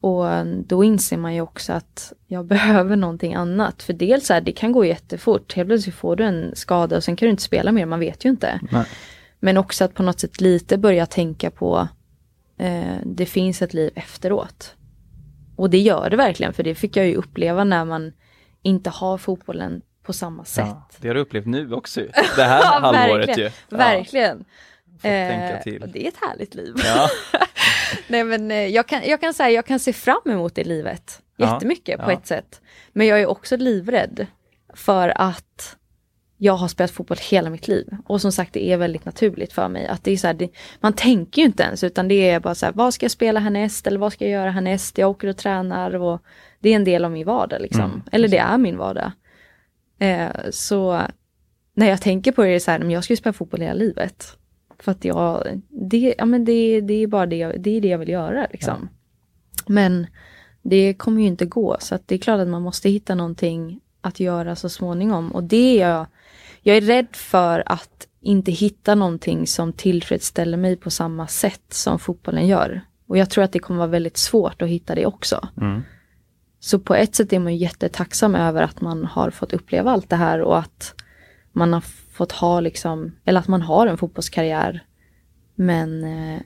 Och då inser man ju också att jag behöver någonting annat. För dels är det kan gå jättefort. Helt plötsligt får du en skada och sen kan du inte spela mer, man vet ju inte. Nej. Men också att på något sätt lite börja tänka på eh, det finns ett liv efteråt. Och det gör det verkligen, för det fick jag ju uppleva när man inte har fotbollen på samma sätt. Ja, det har du upplevt nu också, det här ja, halvåret verkligen, ju. Ja. Verkligen. Eh, det är ett härligt liv. Ja. Nej men eh, jag kan, jag kan säga, jag kan se fram emot det livet jättemycket ja, på ja. ett sätt. Men jag är också livrädd för att jag har spelat fotboll hela mitt liv. Och som sagt det är väldigt naturligt för mig. att det är så här, det, Man tänker ju inte ens utan det är bara så här, vad ska jag spela härnäst eller vad ska jag göra härnäst? Jag åker och tränar och det är en del av min vardag liksom. Mm, eller det är min vardag. Eh, så när jag tänker på det är det så här, jag ska ju spela fotboll hela livet. För att jag, det, ja, men det, det är bara det, det är det jag vill göra liksom. Ja. Men det kommer ju inte gå så att det är klart att man måste hitta någonting att göra så småningom. Och det är jag, jag är rädd för att inte hitta någonting som tillfredsställer mig på samma sätt som fotbollen gör. Och jag tror att det kommer vara väldigt svårt att hitta det också. Mm. Så på ett sätt är man jättetacksam över att man har fått uppleva allt det här och att man har fått ha liksom, eller att man har en fotbollskarriär. Men eh,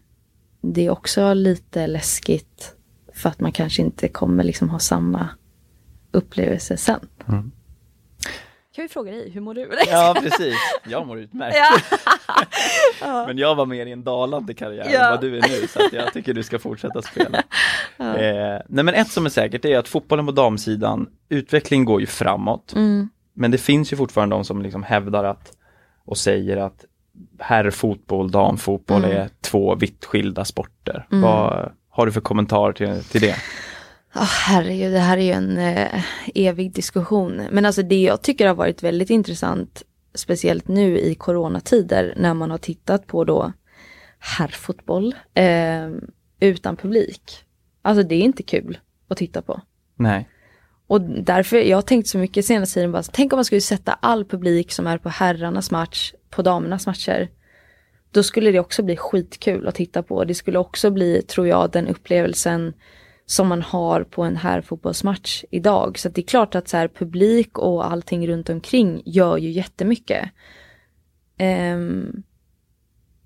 det är också lite läskigt för att man kanske inte kommer liksom ha samma upplevelse sen. Mm. Kan vi fråga dig, hur mår du? Ja precis, jag mår utmärkt. Ja. Men jag var mer i en dalande karriär Ja. än vad du är nu så att jag tycker du ska fortsätta spela. Eh, nej men ett som är säkert är att fotbollen på damsidan, utvecklingen går ju framåt. Mm. Men det finns ju fortfarande de som liksom hävdar att och säger att herrfotboll, damfotboll Mm. är två vitt skilda sporter. Vad har du för kommentar till, till det? Ja, herregud, det här är ju en eh, evig diskussion. Men alltså det jag tycker har varit väldigt intressant, speciellt nu i coronatider, när man har tittat på då herrfotboll eh, utan publik. Alltså det är inte kul att titta på. Nej. Och därför, jag har tänkt så mycket senaste tiden, bara, tänk om man skulle sätta all publik som är på herrarnas match på damernas matcher. Då skulle det också bli skitkul att titta på. Det skulle också bli, tror jag, den upplevelsen som man har på en herrfotbollsmatch idag. Så att det är klart att så här, publik och allting runt omkring gör ju jättemycket. Um,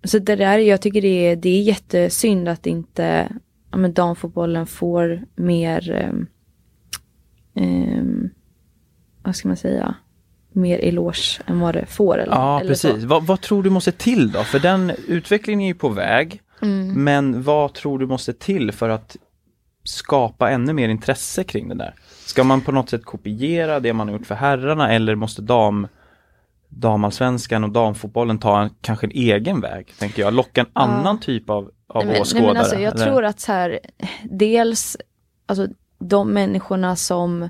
så det där, jag tycker det är, det är jättesynd att inte ja, men damfotbollen får mer um, ehm, vad ska man säga, mer eloge än vad det får. Eller, Ja, eller precis. Vad, vad tror du måste till då? För den utvecklingen är ju på väg. Mm. Men vad tror du måste till för att skapa ännu mer intresse kring det där? Ska man på något sätt kopiera det man har gjort för herrarna eller måste dam damallsvenskan och damfotbollen ta en, kanske en egen väg, tänker jag. Locka en annan typ av, av Nej, men, åskådare. nej, men alltså, jag eller? tror att så här, dels, alltså de människorna som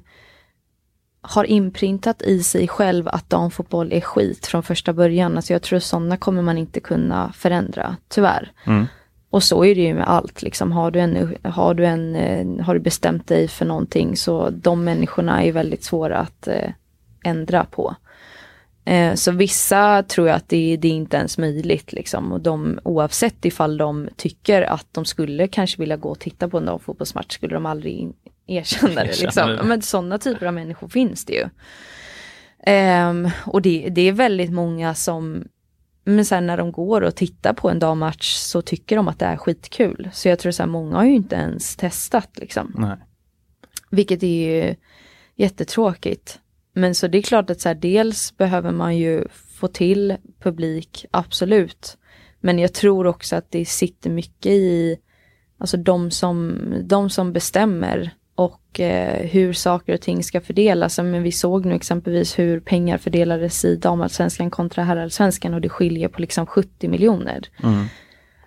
har inprintat i sig själv att damfotboll är skit från första början. Alltså jag tror sådana kommer man inte kunna förändra, tyvärr. Mm. Och så är det ju med allt, liksom. har, du en, har, du en, eh, har du bestämt dig för någonting så de människorna är väldigt svåra att eh, ändra på. Eh, så vissa tror jag att det, det är inte ens möjligt liksom. Och de, oavsett ifall de tycker att de skulle kanske vilja gå och titta på en damfotbollsmatch skulle de aldrig in- erkänna det. Liksom. Men sådana typer av människor finns det ju. Ehm, och det, det är väldigt många som men sen när de går och tittar på en dammatch så tycker de att det är skitkul. Så jag tror så här, många har ju inte ens testat liksom. Nej. Vilket är ju jättetråkigt. Men så det är klart att så här, dels behöver man ju få till publik, absolut. Men jag tror också att det sitter mycket i alltså de som, de som bestämmer och eh, hur saker och ting ska fördelas. Men vi såg nu exempelvis hur pengar fördelades i damallsvenskan kontra herrallsvenskan och det skiljer på liksom 70 miljoner. Mm.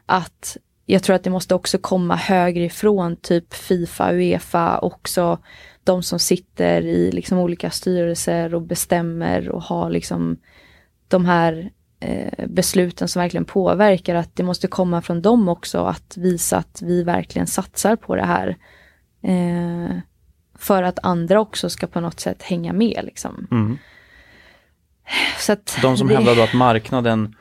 Att jag tror att det måste också komma högre ifrån typ Fifa, Uefa, också de som sitter i liksom olika styrelser och bestämmer och har liksom de här eh, besluten som verkligen påverkar, att det måste komma från dem också att visa att vi verkligen satsar på det här. Eh, för att andra också ska på något sätt hänga med liksom. Mm. Så att De som det- hävdar då att marknaden,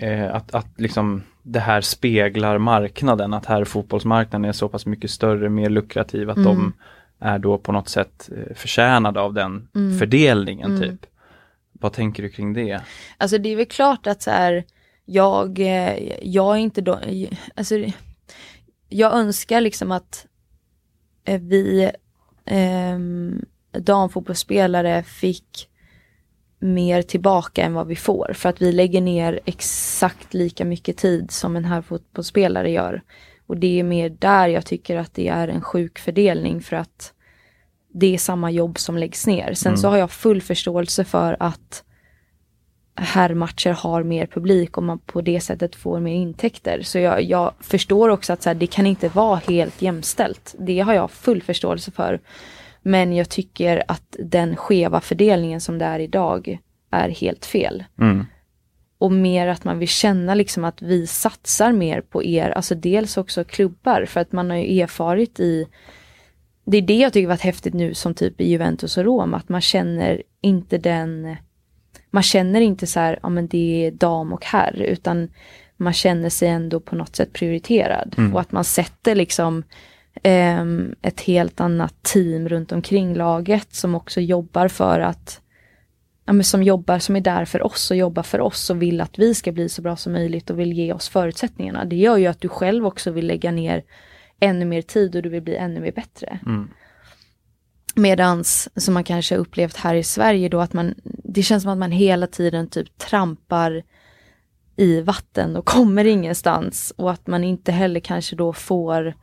eh, att, att liksom det här speglar marknaden, att här fotbollsmarknaden är så pass mycket större, mer lukrativ, att de Mm. är då på något sätt eh, förtjänade av den Mm. fördelningen Mm. typ. Vad tänker du kring det? Alltså det är väl klart att så här, jag, eh, jag är inte då, alltså jag önskar liksom att vi eh, damfotbollsspelare fick mer tillbaka än vad vi får. För att vi lägger ner exakt lika mycket tid som en här fotbollsspelare gör. Och det är mer där jag tycker att det är en sjuk fördelning för att det är samma jobb som läggs ner. Sen Mm. så har jag full förståelse för att herrmatcher har mer publik och man på det sättet får mer intäkter. Så jag, jag förstår också att så här, det kan inte vara helt jämställt. Det har jag full förståelse för. Men jag tycker att den skeva fördelningen som det är idag är helt fel. Mm. Och mer att man vill känna liksom att vi satsar mer på er, alltså dels också klubbar för att man har ju erfarit i det är det jag tycker varit häftigt nu som typ i Juventus och Rom, att man känner inte den man känner inte så här, ja men det är dam och herr, utan man känner sig ändå på något sätt prioriterad. Mm. Och att man sätter liksom ehm, ett helt annat team runt omkring laget som också jobbar för att ja, men som jobbar, som är där för oss och jobbar för oss och vill att vi ska bli så bra som möjligt och vill ge oss förutsättningarna. Det gör ju att du själv också vill lägga ner ännu mer tid och du vill bli ännu mer bättre. Mm. Medans som man kanske upplevt här i Sverige då att man, det känns som att man hela tiden typ trampar i vatten och kommer ingenstans och att man inte heller kanske då får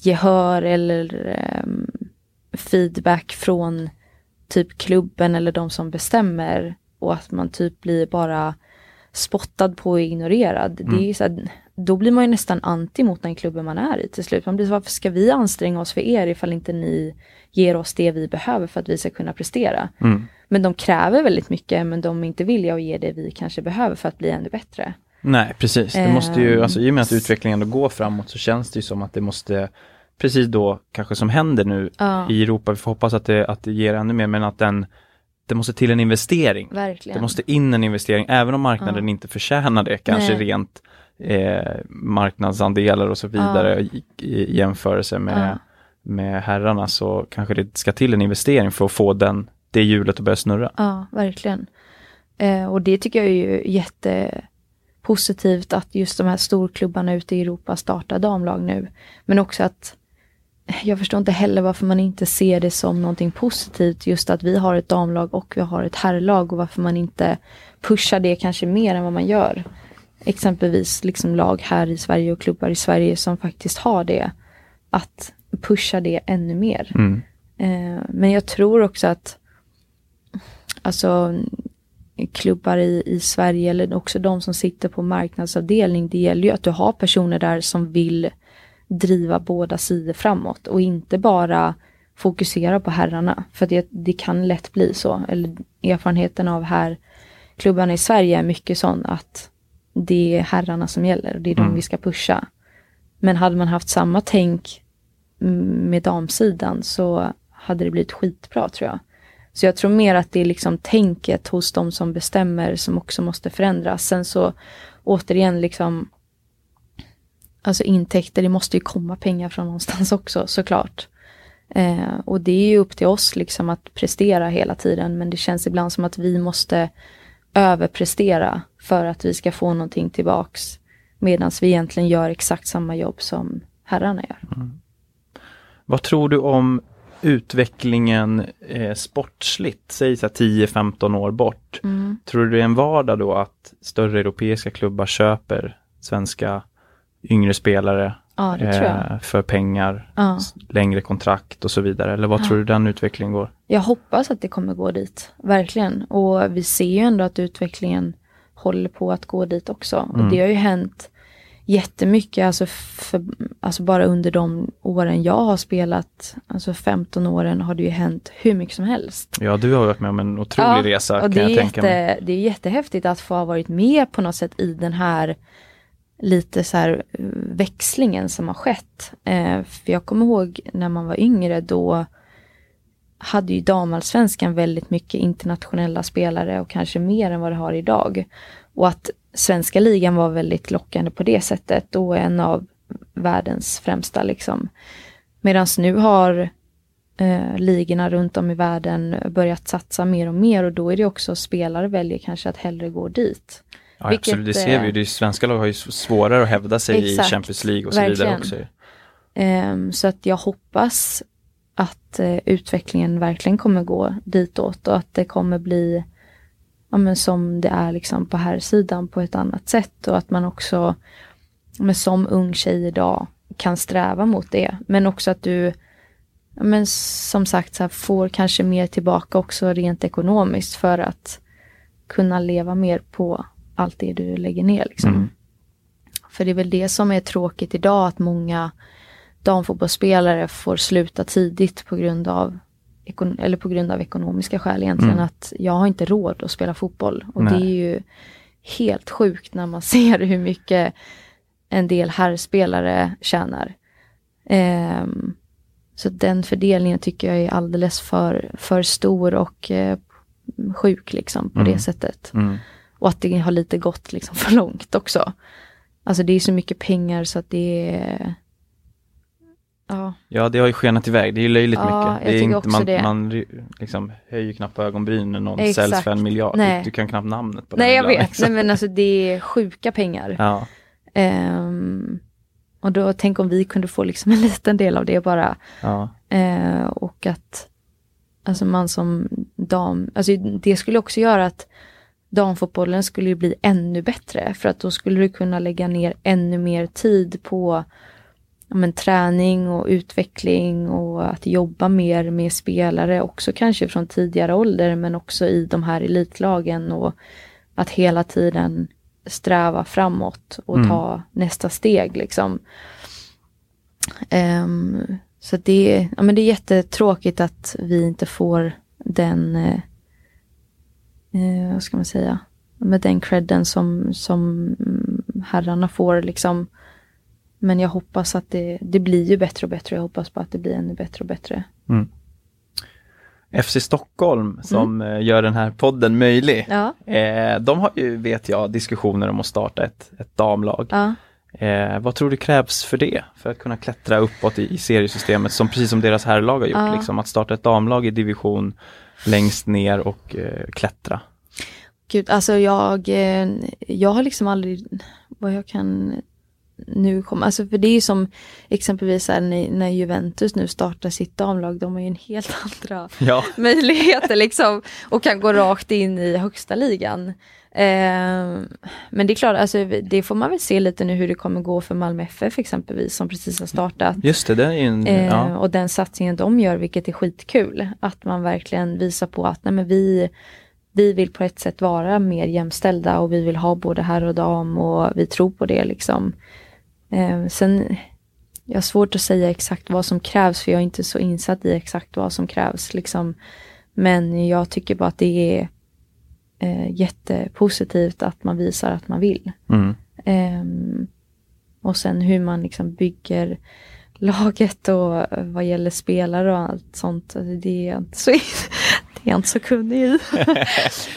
gehör eller um, feedback från typ klubben eller de som bestämmer och att man typ blir bara spottad på och ignorerad. Mm. Det är så här, då blir man ju nästan anti mot den klubben man är i till slut. Man blir så, varför ska vi anstränga oss för er ifall inte ni ger oss det vi behöver för att vi ska kunna prestera? Mm. Men de kräver väldigt mycket men de är inte villiga att ge det vi kanske behöver för att bli ännu bättre. Nej, precis. Det måste ju, alltså, I och med att utvecklingen ändå går framåt så känns det ju som att det måste precis då kanske som händer nu ja. i Europa, vi får hoppas att det, att det ger ännu mer, men att den det måste till en investering. Verkligen. Det måste in en investering, även om marknaden ja. inte förtjänar det, kanske Nej. rent eh, marknadsandelar och så vidare ja. i, i, jämförelse med med herrarna så kanske det ska till en investering för att få den, det hjulet att börja snurra. Ja, verkligen. Eh, och det tycker jag är ju jättepositivt att just de här storklubbarna ute i Europa startar damlag nu. Men också att jag förstår inte heller varför man inte ser det som någonting positivt just att vi har ett damlag och vi har ett herrlag och varför man inte pushar det kanske mer än vad man gör. Exempelvis liksom lag här i Sverige och klubbar i Sverige som faktiskt har det. Att pusha det ännu mer. Mm. Eh, men jag tror också att alltså klubbar i, i Sverige eller också de som sitter på marknadsavdelning, det gäller ju att du har personer där som vill driva båda sidor framåt och inte bara fokusera på herrarna. För det, det kan lätt bli så. Eller erfarenheten av här klubbarna i Sverige är mycket sån att det är herrarna som gäller och det är de mm. vi ska pusha. Men hade man haft samma tänk med damsidan så hade det blivit skitbra tror jag. Så jag tror mer att det är liksom tänket hos de som bestämmer som också måste förändras. Sen så återigen liksom alltså intäkter, det måste ju komma pengar från någonstans också såklart. Eh, och det är ju upp till oss liksom att prestera hela tiden men det känns ibland som att vi måste överprestera för att vi ska få någonting tillbaks. Medan vi egentligen gör exakt samma jobb som herrarna gör. Mm. Vad tror du om utvecklingen eh, sportsligt, säg 10-15 år bort. Mm. Tror du det är en vardag då att större europeiska klubbar köper svenska yngre spelare ja, eh, för pengar, ja. längre kontrakt och så vidare? Eller vad ja. tror du den utvecklingen går? Jag hoppas att det kommer gå dit, verkligen. Och vi ser ju ändå att utvecklingen håller på att gå dit också. Mm. Och det har ju hänt jättemycket, alltså, för, alltså bara under de åren jag har spelat, alltså 15 åren har det ju hänt hur mycket som helst. Ja, du har varit med om en otrolig ja, resa kan jag tänka jätte, mig. Det är jättehäftigt att få ha varit med på något sätt i den här lite så här växlingen som har skett. Eh, för jag kommer ihåg när man var yngre då hade ju damallsvenskan väldigt mycket internationella spelare och kanske mer än vad det har idag. Och att svenska ligan var väldigt lockande på det sättet och en av världens främsta liksom. Medan nu har eh, ligorna runt om i världen börjat satsa mer och mer och då är det också spelare väljer kanske att hellre gå dit. Ja, Vilket, absolut, det ser vi. Det svenska lag har ju svårare att hävda sig exakt, i Champions League och så verkligen. vidare också. Um, så att jag hoppas att uh, utvecklingen verkligen kommer gå ditåt och att det kommer bli ja, men som det är liksom på här sidan på ett annat sätt och att man också men som ung tjej idag kan sträva mot det. Men också att du ja, men som sagt så här, får kanske mer tillbaka också rent ekonomiskt för att kunna leva mer på allt det du lägger ner. Liksom. Mm. För det är väl det som är tråkigt idag att många damfotbollsspelare får sluta tidigt på grund av eller på grund av ekonomiska skäl egentligen mm. att jag har inte råd att spela fotboll. Och Nej. det är ju helt sjukt när man ser hur mycket en del herrspelare tjänar. Um, så den fördelningen tycker jag är alldeles för, för stor och eh, sjuk liksom på mm. det sättet. Mm. Och att det har lite gått liksom för långt också. Alltså det är så mycket pengar så att det är Ja. ja, det har ju skenat iväg. Det är ju löjligt ja, mycket. Det är inte, man, det. man liksom höjer knappt på ögonbrynen när någon Exakt. säljs för en miljard. Nej. Du kan knappt namnet på Nej, jag vet. Nej, men alltså det är sjuka pengar. Ja. Um, och då tänk om vi kunde få liksom en liten del av det bara. Ja. Uh, och att alltså man som dam, alltså det skulle också göra att damfotbollen skulle bli ännu bättre för att då skulle du kunna lägga ner ännu mer tid på ja, men, träning och utveckling och att jobba mer med spelare också kanske från tidigare ålder men också i de här elitlagen och att hela tiden sträva framåt och Mm. ta nästa steg liksom. Ehm, så det, är- ja, men det är jättetråkigt att vi inte får den, eh, eh, vad ska man säga, med den credden som, som herrarna får liksom. Men jag hoppas att det, det blir ju bättre och bättre. Jag hoppas på att det blir ännu bättre och bättre. FC Stockholm som eh, gör den här podden möjlig. Ja. Eh, de har ju, vet jag, diskussioner om att starta ett, ett damlag. Ja. Eh, vad tror du krävs för det? För att kunna klättra uppåt i, i seriesystemet, som precis som deras herrlag har gjort. Ja. Liksom, att starta ett damlag i division längst ner och eh, klättra. Gud, alltså jag, eh, jag har liksom aldrig, vad jag kan nu komma, alltså för det är ju som exempelvis här, när, när Juventus nu startar sitt damlag, de har ju en helt andra Ja, möjligheter liksom och kan gå rakt in i högsta ligan. Eh, men det är klart, alltså, det får man väl se lite nu hur det kommer gå för Malmö FF exempelvis som precis har startat. just det, det är en, Eh, ja. Och den satsningen de gör, vilket är skitkul. Att man verkligen visar på att nej, men vi, vi vill på ett sätt vara mer jämställda och vi vill ha både herr och dam och vi tror på det liksom. Eh, sen, jag har svårt att säga exakt vad som krävs för jag är inte så insatt i exakt vad som krävs liksom. Men jag tycker bara att det är eh, jättepositivt att man visar att man vill. Mm. Ehm, och sen hur man liksom bygger laget och vad gäller spelare och allt sånt. alltså Det är jag inte så, det är inte så kunnig i.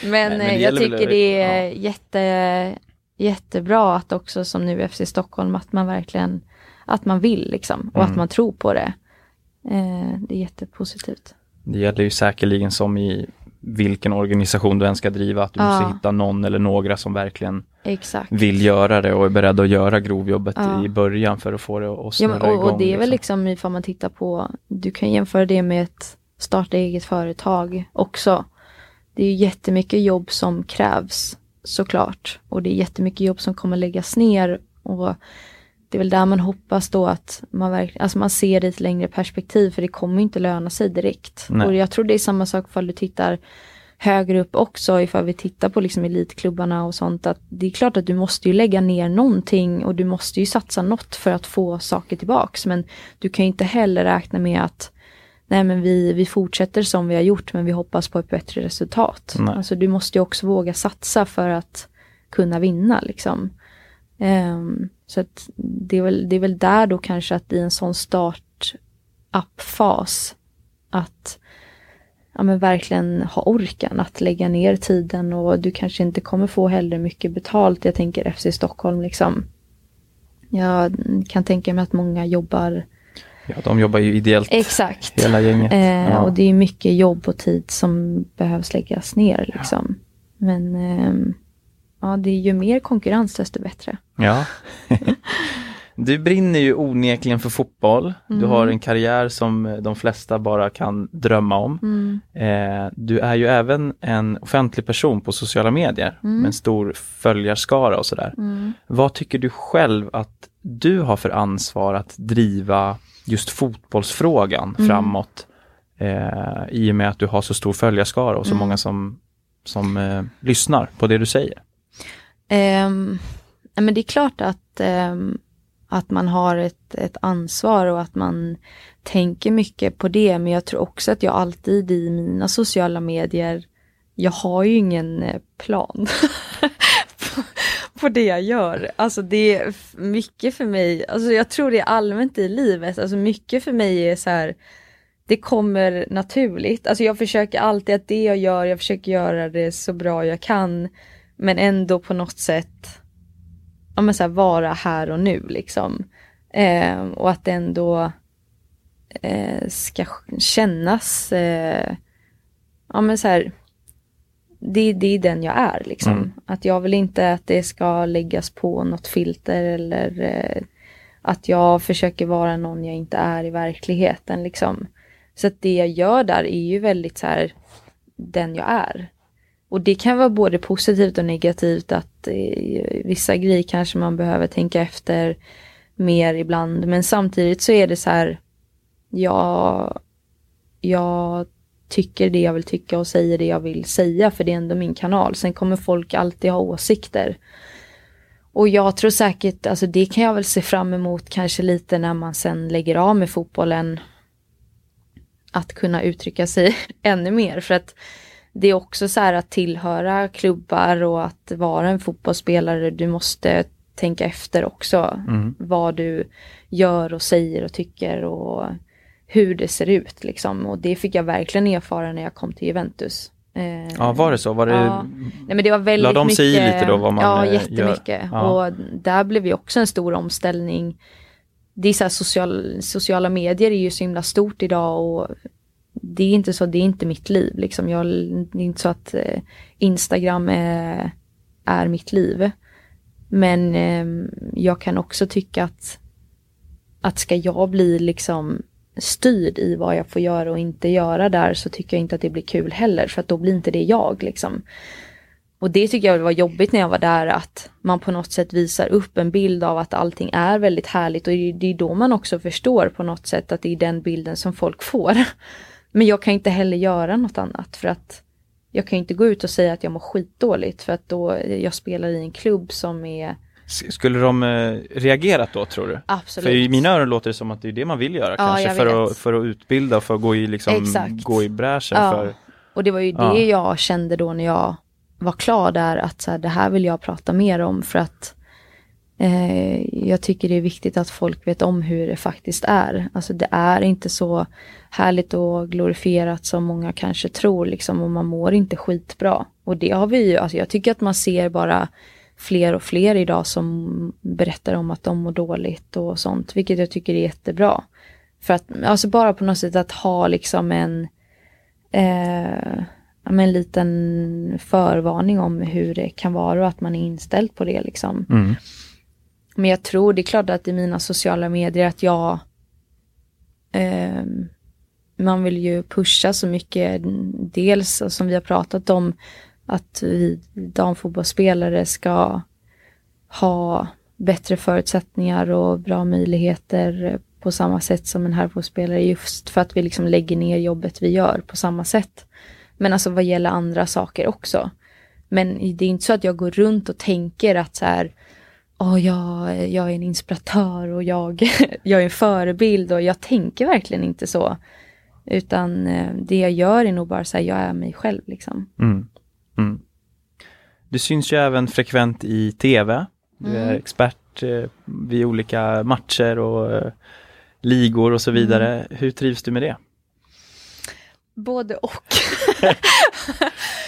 men, men eh, jag tycker det är ja. jätte, jättebra att också som nu FC Stockholm att man verkligen att man vill liksom och Mm. att man tror på det. Eh, det är jättepositivt. Det gäller ju säkerligen som i vilken organisation du än ska driva, att du Ja. måste hitta någon eller några som verkligen Exakt. vill göra det och är beredda att göra grovjobbet Ja. i början för att få det att Ja, snurra men, och, igång. och det är väl liksom ifall man tittar på, du kan jämföra det med ett starta eget företag också. Det är ju jättemycket jobb som krävs såklart. Och det är jättemycket jobb som kommer läggas ner. Och det är väl där man hoppas då att man, verkligen, alltså man ser i ett längre perspektiv för det kommer ju inte löna sig direkt. Nej. Och jag tror det är samma sak ifall du tittar högre upp också ifall vi tittar på liksom elitklubbarna och sånt att det är klart att du måste ju lägga ner någonting och du måste ju satsa något för att få saker tillbaks men du kan ju inte heller räkna med att nej men vi, vi fortsätter som vi har gjort men vi hoppas på ett bättre resultat. Nej. Alltså du måste ju också våga satsa för att kunna vinna liksom. Ehm, så att det är, väl, det är väl där då kanske att i en sån start-up-fas att ja, men verkligen ha orken att lägga ner tiden och du kanske inte kommer få heller mycket betalt. Jag tänker FC Stockholm liksom. Jag kan tänka mig att många jobbar Ja, de jobbar ju ideellt, exakt. hela gänget. Eh, ja. Och det är mycket jobb och tid som behövs läggas ner liksom. Men ehm, ja, det är ju mer konkurrens desto bättre. Ja. Du brinner ju onekligen för fotboll. Du Mm. har en karriär som de flesta bara kan drömma om. Mm. Eh, du är ju även en offentlig person på sociala medier Mm. med en stor följarskara och sådär. Vad tycker du själv att du har för ansvar att driva just fotbollsfrågan Mm. framåt? Eh, I och med att du har så stor följarskara och så Mm. många som, som eh, lyssnar på det du säger. Nej, men det är klart att, ehm, att man har ett, ett ansvar och att man tänker mycket på det. Men jag tror också att jag alltid i mina sociala medier, jag har ju ingen eh, plan på det jag gör. Alltså det är mycket för mig, alltså jag tror det är allmänt i livet, alltså mycket för mig är så här det kommer naturligt. Alltså jag försöker alltid att det jag gör, jag försöker göra det så bra jag kan. Men ändå på något sätt ja, men så här, vara här och nu liksom. Eh, och att det ändå eh, ska kännas, eh, ja men så här, det, det är den jag är liksom. Mm. Att jag vill inte att det ska läggas på något filter eller eh, att jag försöker vara någon jag inte är i verkligheten liksom. Så att det jag gör där är ju väldigt så här den jag är. Och det kan vara både positivt och negativt att eh, vissa grejer kanske man behöver tänka efter mer ibland. Men samtidigt så är det så här, jag, jag tycker det jag vill tycka och säger det jag vill säga för det är ändå min kanal. Sen kommer folk alltid ha åsikter. Och jag tror säkert, alltså det kan jag väl se fram emot kanske lite när man sen lägger av med fotbollen. Att kunna uttrycka sig ännu mer för att det är också så här att tillhöra klubbar och att vara en fotbollsspelare. Du måste tänka efter också mm. vad du gör och säger och tycker och hur det ser ut liksom. Och det fick jag verkligen erfara när jag kom till Juventus. Eh, ja, var det så? Var det... Ja. Nej, men det var väldigt Lade de mycket... sig i lite då vad man Ja, eh, jättemycket. Ja. Och där blev ju också en stor omställning. Det är så här social, sociala medier är ju så himla stort idag och det är inte så, det är inte mitt liv liksom. Jag, det är inte så att eh, Instagram är, är mitt liv. Men eh, jag kan också tycka att, att ska jag bli liksom styrd i vad jag får göra och inte göra där så tycker jag inte att det blir kul heller för att då blir inte det jag liksom. Och det tycker jag var jobbigt när jag var där att man på något sätt visar upp en bild av att allting är väldigt härligt och det är då man också förstår på något sätt att det är den bilden som folk får. Men jag kan inte heller göra något annat för att jag kan inte gå ut och säga att jag mår skitdåligt för att då jag spelar i en klubb som är skulle de eh, reagerat då tror du? Absolut. För i mina öron låter det som att det är det man vill göra Ja, kanske för att, för att utbilda för att gå i, liksom, Exakt. gå i bräschen Ja. för Och det var ju det Ja. jag kände då när jag var klar där att så här, det här vill jag prata mer om för att eh, jag tycker det är viktigt att folk vet om hur det faktiskt är. Alltså det är inte så härligt och glorifierat som många kanske tror liksom och man mår inte skitbra. Och det har vi ju, alltså jag tycker att man ser bara fler och fler idag som berättar om att de mår dåligt och sånt, vilket jag tycker är jättebra. För att, alltså bara på något sätt att ha liksom en eh, en liten förvarning om hur det kan vara och att man är inställd på det liksom. mm. Men jag tror, det är klart att i mina sociala medier att jag ehm, man vill ju pusha så mycket, dels som vi har pratat om, att vi damfotbollsspelare ska ha bättre förutsättningar och bra möjligheter på samma sätt som en herrfotbollsspelare just för att vi liksom lägger ner jobbet vi gör på samma sätt. Men alltså vad gäller andra saker också. Men det är inte så att jag går runt och tänker att så här, oh, jag, jag är en inspiratör och jag, jag är en förebild och jag tänker verkligen inte så. Utan eh, det jag gör är nog bara så här, jag är mig själv liksom. Mm. Mm. Du syns ju även frekvent i tv. Du är Mm. expert eh, vid olika matcher och eh, ligor och så vidare. Mm. Hur trivs du med det? Både och.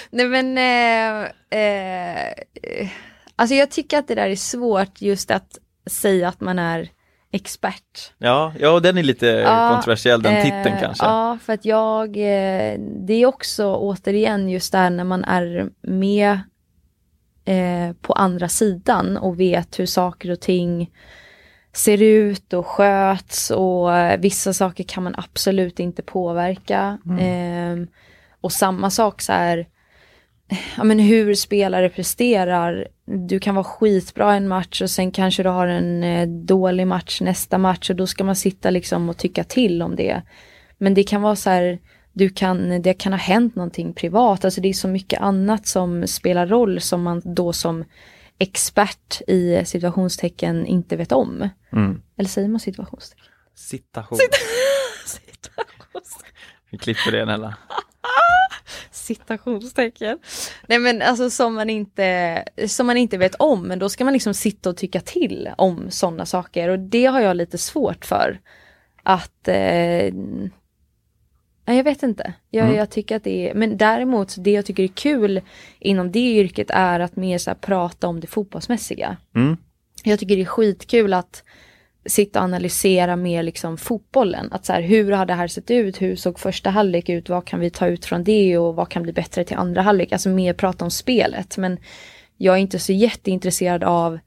Nej men, eh, eh, alltså jag tycker att det där är svårt just att säga att man är expert. Ja, ja den är lite Ja, kontroversiell den titeln Eh, kanske. Ja, för att jag, eh, det är också återigen just där när man är med eh, på andra sidan och vet hur saker och ting ser ut och sköts och eh, vissa saker kan man absolut inte påverka. Eh, och samma sak så här, ja men hur spelare presterar. Du kan vara skitbra en match och sen kanske du har en eh, dålig match nästa match och då ska man sitta liksom och tycka till om det. Men det kan vara så här, du kan, det kan ha hänt någonting privat, alltså det är så mycket annat som spelar roll som man då som expert i situationstecken inte vet om. Mm. Eller säger man situationstecken? Citation. Situationstecken. Vi klipper det Nella. Citationstecken. Nej men alltså som man inte, som man inte vet om, men då ska man liksom sitta och tycka till om sådana saker och det har jag lite svårt för. Att, eh, jag vet inte, jag, Mm. jag tycker att det är, men däremot det jag tycker är kul inom det yrket är att mer så prata om det fotbollsmässiga. Mm. Jag tycker det är skitkul att sitta och analysera mer liksom fotbollen. Att så här, hur har det här sett ut? Hur såg första halvlek ut? Vad kan vi ta ut från det och vad kan bli bättre till andra halvlek? Alltså mer prata om spelet. Men jag är inte så jätteintresserad av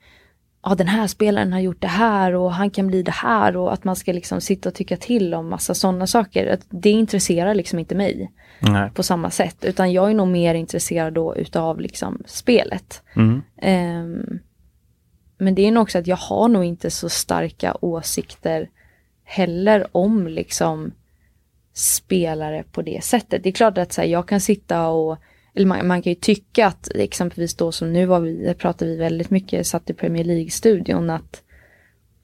ja den här spelaren har gjort det här och han kan bli det här och att man ska liksom sitta och tycka till om massa sådana saker. Det intresserar liksom inte mig Nej. på samma sätt utan jag är nog mer intresserad då utav liksom spelet. Mm. Ehm, men det är nog också att jag har nog inte så starka åsikter heller om liksom spelare på det sättet. Det är klart att så här, jag kan sitta och eller man, man, kan ju tycka att exempelvis då som nu var vi, pratade vi väldigt mycket, satt i Premier League-studion, att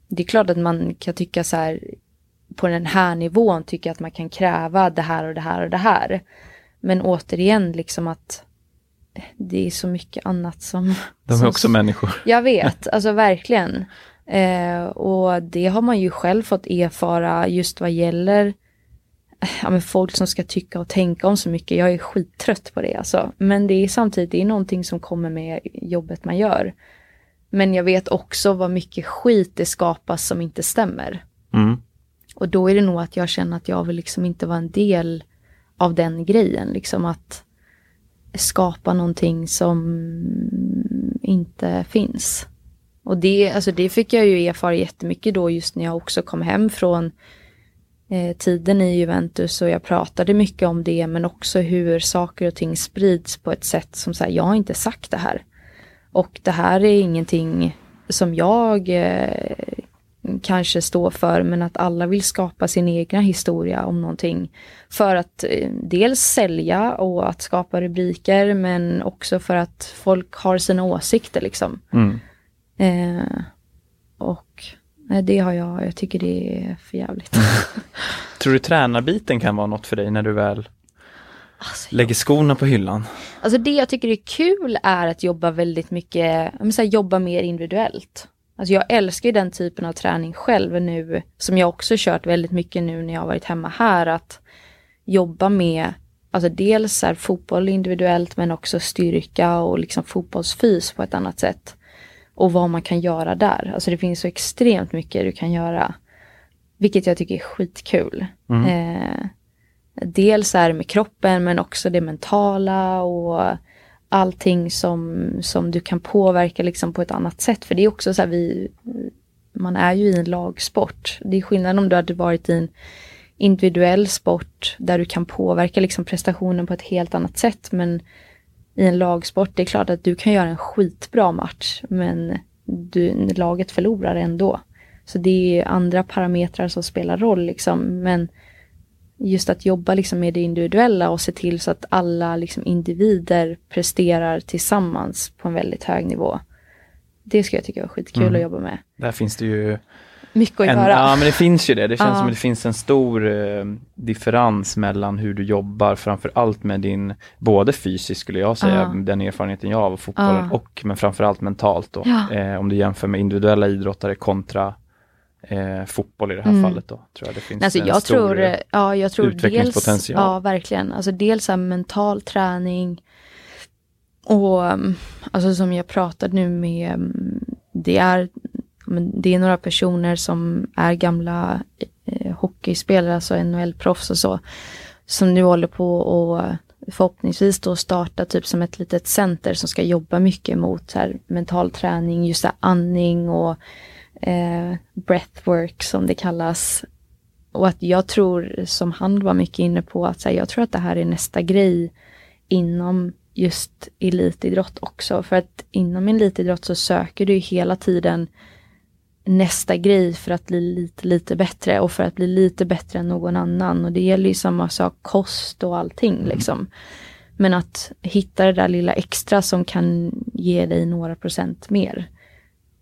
det är klart att man kan tycka så här på den här nivån, tycka att man kan kräva det här och det här och det här. Men återigen liksom att det är så mycket annat som... De är som, också människor. Jag vet, alltså verkligen. Eh, och det har man ju själv fått erfara just vad gäller ja, men folk som ska tycka och tänka om så mycket. Jag är skittrött på det alltså. Men det är samtidigt det är någonting som kommer med jobbet man gör. Men jag vet också vad mycket skit det skapas som inte stämmer. Mm. Och då är det nog att jag känner att jag vill liksom inte vara en del av den grejen. Liksom att skapa någonting som inte finns. Och det, alltså det fick jag ju erfara jättemycket då just när jag också kom hem från eh, tiden i Juventus och jag pratade mycket om det men också hur saker och ting sprids på ett sätt som så jag har inte sagt det här. Och det här är ingenting som jag eh, kanske står för men att alla vill skapa sin egna historia om någonting. För att eh, dels sälja och att skapa rubriker men också för att folk har sina åsikter liksom. Mm. Eh, och det har jag, jag tycker det är för jävligt. Tror du tränarbiten kan vara något för dig när du väl Alltså, lägger skorna på hyllan? Alltså det jag tycker är kul är att jobba väldigt mycket, här, jobba mer individuellt. Alltså jag älskar ju den typen av träning själv nu, som jag också kört väldigt mycket nu när jag har varit hemma här, att jobba med, alltså dels här, fotboll individuellt men också styrka och liksom fotbollsfys på ett annat sätt. Och vad man kan göra där. Alltså det finns så extremt mycket du kan göra. Vilket jag tycker är skitkul. Mm. Eh, dels är det med kroppen men också det mentala och allting som, som du kan påverka liksom på ett annat sätt. För det är också så här vi, man är ju i en lagsport. Det är skillnad om du hade varit i en individuell sport där du kan påverka liksom prestationen på ett helt annat sätt. Men i en lagsport, det är klart att du kan göra en skitbra match men du, laget förlorar ändå. Så det är andra parametrar som spelar roll liksom. Men just att jobba liksom med det individuella och se till så att alla liksom individer presterar tillsammans på en väldigt hög nivå. Det skulle jag tycka var skitkul Mm. att jobba med. Där finns det ju Mycket att en, göra. Ja men det finns ju det. Det känns Ja. som att det finns en stor eh, differens mellan hur du jobbar framför allt med din, både fysiskt skulle jag säga, Ja. den erfarenheten jag har av fotbollen Ja. och men framför allt mentalt då. Eh, om du jämför med individuella idrottare kontra eh, fotboll i det här Mm. fallet då. Tror jag det finns Alltså en jag stor, tror, eh, ja jag tror dels, utvecklingspotential. ja verkligen, alltså dels här mental träning och mm, alltså som jag pratade nu med, mm, det är, det är några personer som är gamla eh, hockeyspelare, alltså NHL-proffs och så, som nu håller på och förhoppningsvis då starta typ som ett litet center som ska jobba mycket mot här, mental träning, just här, andning och eh, breathwork som det kallas. Och att jag tror, som han var mycket inne på, att här, jag tror att det här är nästa grej inom just elitidrott också. För att inom elitidrott så söker du hela tiden nästa grej för att bli lite, lite bättre och för att bli lite bättre än någon annan. Och det gäller ju samma sak, kost och allting liksom. Men att hitta det där lilla extra som kan ge dig några procent mer.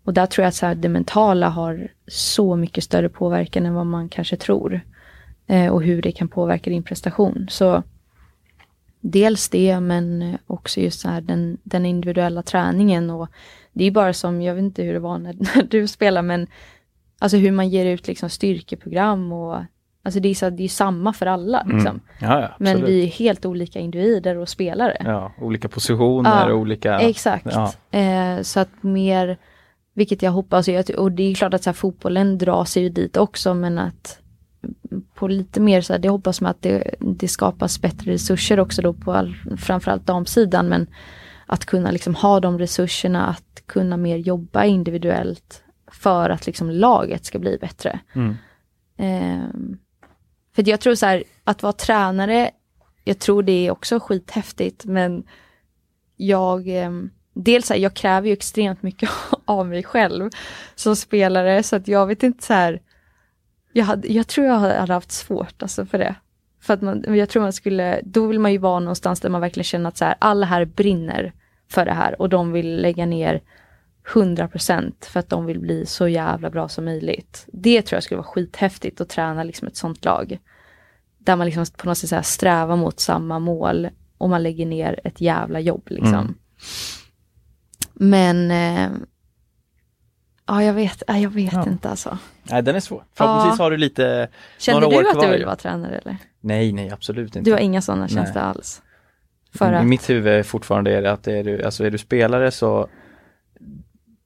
Och där tror jag att så här, det mentala har så mycket större påverkan än vad man kanske tror. Eh, och hur det kan påverka din prestation. Så dels det men också just så här den, den individuella träningen. Och det är bara som, jag vet inte hur det var när, när du spelar men alltså hur man ger ut liksom styrkeprogram och alltså det är, så, det är samma för alla. Liksom. Mm. Ja, ja, Men vi är helt olika individer och spelare. Ja, olika positioner Ja, och olika... Exakt. Eh, så att mer, vilket jag hoppas, och, jag, och det är klart att så här, fotbollen drar sig ju dit också men att på lite mer så här, det hoppas man att det, det skapas bättre resurser också då på all, framförallt damsidan men att kunna liksom ha de resurserna, att kunna mer jobba individuellt för att liksom laget ska bli bättre. Mm. Ehm, för jag tror så här, att vara tränare, jag tror det är också skithäftigt, men jag, ehm, dels så här, jag kräver ju extremt mycket av mig själv som spelare, så att jag vet inte så här, jag, hade, jag tror jag hade haft svårt alltså för det. För att man, jag tror man skulle, då vill man ju vara någonstans där man verkligen känner att så här, alla här brinner för det här och de vill lägga ner 100% för att de vill bli så jävla bra som möjligt. Det tror jag skulle vara skithäftigt att träna liksom ett sånt lag. Där man liksom på något sätt så här strävar mot samma mål och man lägger ner ett jävla jobb liksom. Mm. Men eh, Ja, jag vet, ja, jag vet Ja. inte alltså. Nej, den är svår. Förhoppningsvis har du lite, Känner Några år du att kvar du vill vara tränare eller? nej, nej, absolut inte. Du har inga sådana känslor alls? För I att, mitt huvud är fortfarande är det att är du, alltså är du spelare så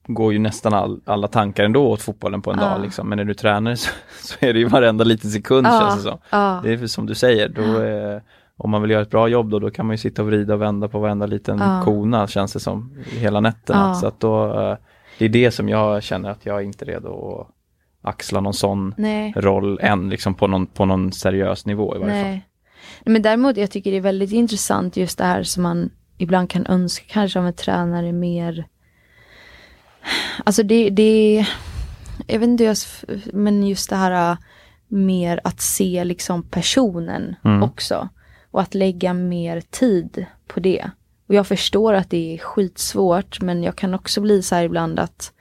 går ju nästan all, alla tankar ändå åt fotbollen på en Ja. dag liksom. Men är du tränare så, så är det ju varenda liten sekund Ja. känns det som. ja, Det är som du säger, då, eh, om man vill göra ett bra jobb då, då kan man ju sitta och vrida och vända på varenda liten Ja. kona känns det som, hela nätterna. Ja. Så att då, eh, det är det som jag känner att jag är inte redo att axla någon sån nej. roll än, liksom på någon, på någon seriös nivå i varje fall. Nej. Nej, Men däremot, jag tycker det är väldigt intressant just det här som man ibland kan önska kanske av en tränare mer. Alltså det, det jag vet inte, hur jag s- men just det här äh, mer att se liksom personen Mm. också. Och att lägga mer tid på det. Och jag förstår att det är skitsvårt, men jag kan också bli så här ibland att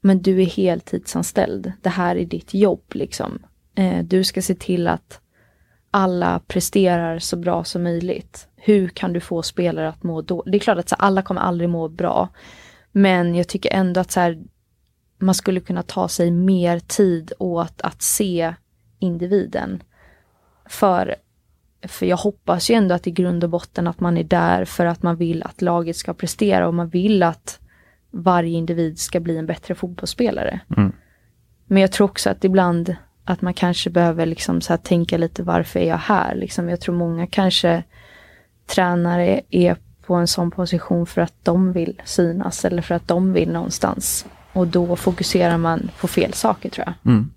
men du är heltidsanställd. Det här är ditt jobb liksom. Eh, du ska se till att alla presterar så bra som möjligt. Hur kan du få spelare att må då? Det är klart att så här, alla kommer aldrig må bra. Men jag tycker ändå att så här, man skulle kunna ta sig mer tid åt att se individen. För, för jag hoppas ju ändå att i grund och botten att man är där för att man vill att laget ska prestera och man vill att varje individ ska bli en bättre fotbollsspelare. Mm. Men jag tror också att ibland att man kanske behöver liksom så här tänka lite varför är jag här? Liksom jag tror många kanske tränare är på en sån position för att de vill synas eller för att de vill någonstans. Och då fokuserar man på fel saker tror jag. Mm.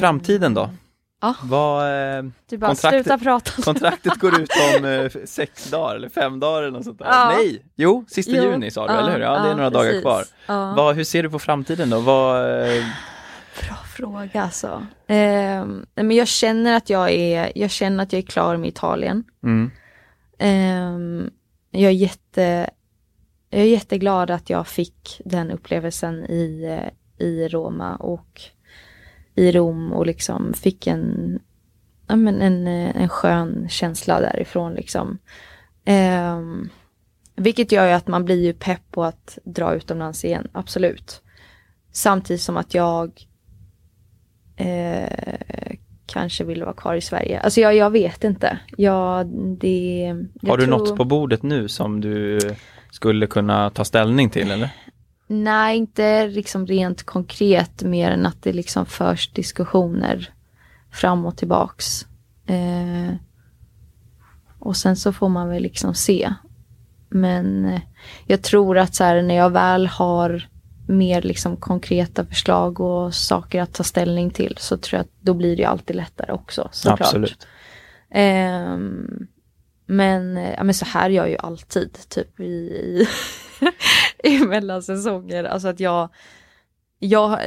Framtiden då? Ja. Vad, eh, Du bara Kontraktet- sluta prata. kontraktet går ut om eh, sex dagar eller fem dagar eller något sånt där. Ja. Nej, jo, sista Jo. juni sa du, eller hur? Ja, det är några dagar precis. kvar. Ja. Vad, hur ser du på framtiden då? Vad, eh, Bra fråga alltså. Nej, men jag känner att jag är, jag känner att jag är klar med Italien. mm, Ehm, jag är jätte, jag är jätteglad att jag fick den upplevelsen i, eh, i Roma och i Rom och liksom fick en, ja, men en, eh, en skön känsla därifrån liksom. Ehm, vilket gör ju att man blir ju pepp på att dra utomlands igen, absolut. Samtidigt som att jag eh, kanske vill vara kvar i Sverige. Alltså jag, jag vet inte. Jag, det, jag har du tror- något på bordet nu som du skulle kunna ta ställning till eller? Nej, inte liksom rent konkret mer än att det liksom förs diskussioner fram och tillbaks. Eh, och sen så får man väl liksom se. Men eh, jag tror att så här, när jag väl har mer liksom konkreta förslag och saker att ta ställning till så tror jag att då blir det alltid lättare också. Såklart. Absolut. Ehm, men, eh, ja, men så här gör jag ju alltid, typ i, i, i mellansäsonger. Alltså att jag, jag,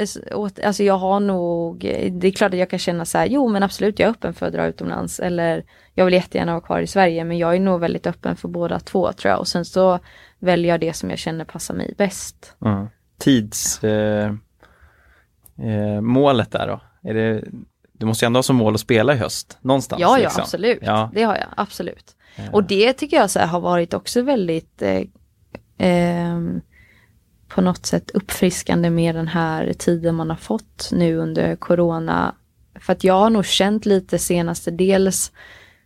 alltså jag har nog, det är klart att jag kan känna så här, jo men absolut jag är öppen för att dra utomlands. Eller jag vill jättegärna vara kvar i Sverige, men jag är nog väldigt öppen för båda två tror jag. Och sen så väljer jag det som jag känner passar mig bäst. Mm. Tids eh, eh, där då? Är det, du måste ju ändå ha som mål att spela i höst, någonstans. Ja, ja liksom. absolut. Ja. Det har jag, absolut. Eh, Och det tycker jag så här, har varit också väldigt eh, ehm, på något sätt uppfriskande med den här tiden man har fått nu under corona. För att jag har nog känt lite senaste dels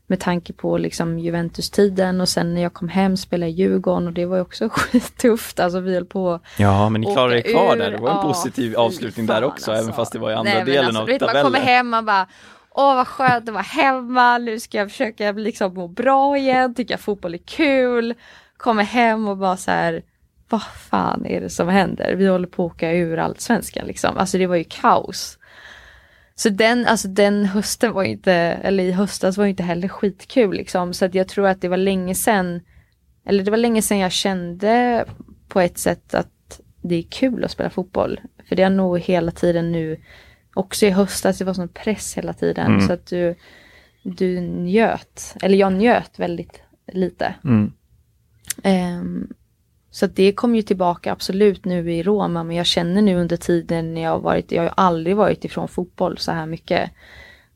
med tanke på liksom Juventus-tiden och sen när jag kom hem spelade i Djurgården och det var ju också skittufft. Alltså vi höll på Ja, men ni klarade er kvar där. Det var en positiv avslutning där också, alltså. även fast det var i andra Nej, delen alltså, av vet, Man tabellen. kommer hem man bara Åh vad skönt att vara hemma, nu ska jag försöka liksom må bra igen, tycka fotboll är kul. Kommer hem och bara så här, vad fan är det som händer? Vi håller på att åka ur allsvenskan liksom. Alltså det var ju kaos. Så den, alltså den hösten var inte, eller i höstas var inte heller skitkul liksom. Så att jag tror att det var länge sedan, eller det var länge sedan jag kände på ett sätt att det är kul att spela fotboll. För det har nog hela tiden nu, också i höstas, det var sån press hela tiden. Mm. Så att du, du njöt, eller jag njöt väldigt lite. Mm. Ehm, så det kom ju tillbaka absolut nu i Roma, men jag känner nu under tiden när jag har varit, jag har ju aldrig varit ifrån fotboll så här mycket.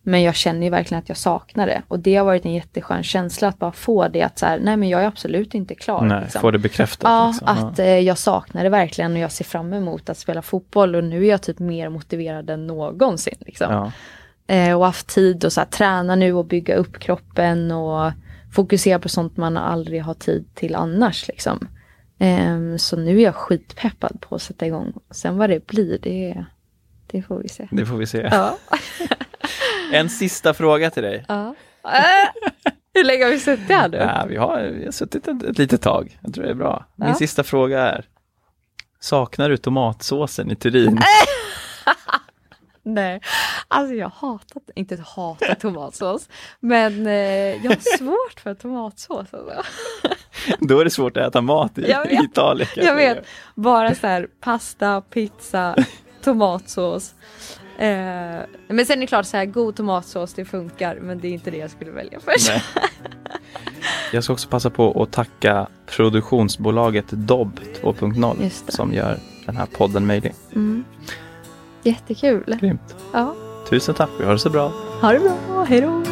Men jag känner ju verkligen att jag saknar det. Och det har varit en jätteskön känsla att bara få det att så här, nej men jag är absolut inte klar. Nej, liksom. få det bekräftat. Ja, liksom. att eh, jag saknar det verkligen och jag ser fram emot att spela fotboll och nu är jag typ mer motiverad än någonsin. Liksom. ja. Eh, och haft tid att så här, träna nu och bygga upp kroppen och fokusera på sånt man aldrig har tid till annars. Liksom. Eh, så nu är jag skitpeppad på att sätta igång. Sen vad det blir, det, det får vi se. Det får vi se. Ja. En sista fråga till dig. ja. Hur länge har vi suttit här nu? Ja, vi, har, vi har suttit ett, ett litet tag. Jag tror det är bra. Min Ja. sista fråga är Saknar du tomatsåsen i Turin? Nej, alltså jag hatar, inte hatar tomatsås, men eh, jag har svårt för tomatsås. Alltså. Då är det svårt att äta mat i, Jag i vet. Italien. kan Jag vet, bara så här pasta, pizza, tomatsås. Eh, men sen är det klart så här god tomatsås det funkar men det är inte det jag skulle välja först. Nej. Jag ska också passa på att tacka produktionsbolaget Dobb 2.0 Just det. som gör den här podden möjlig. Mm. Jättekul. Grymt. Ja. Tusen tack. Vi har det så bra. Ha det bra. Hej då.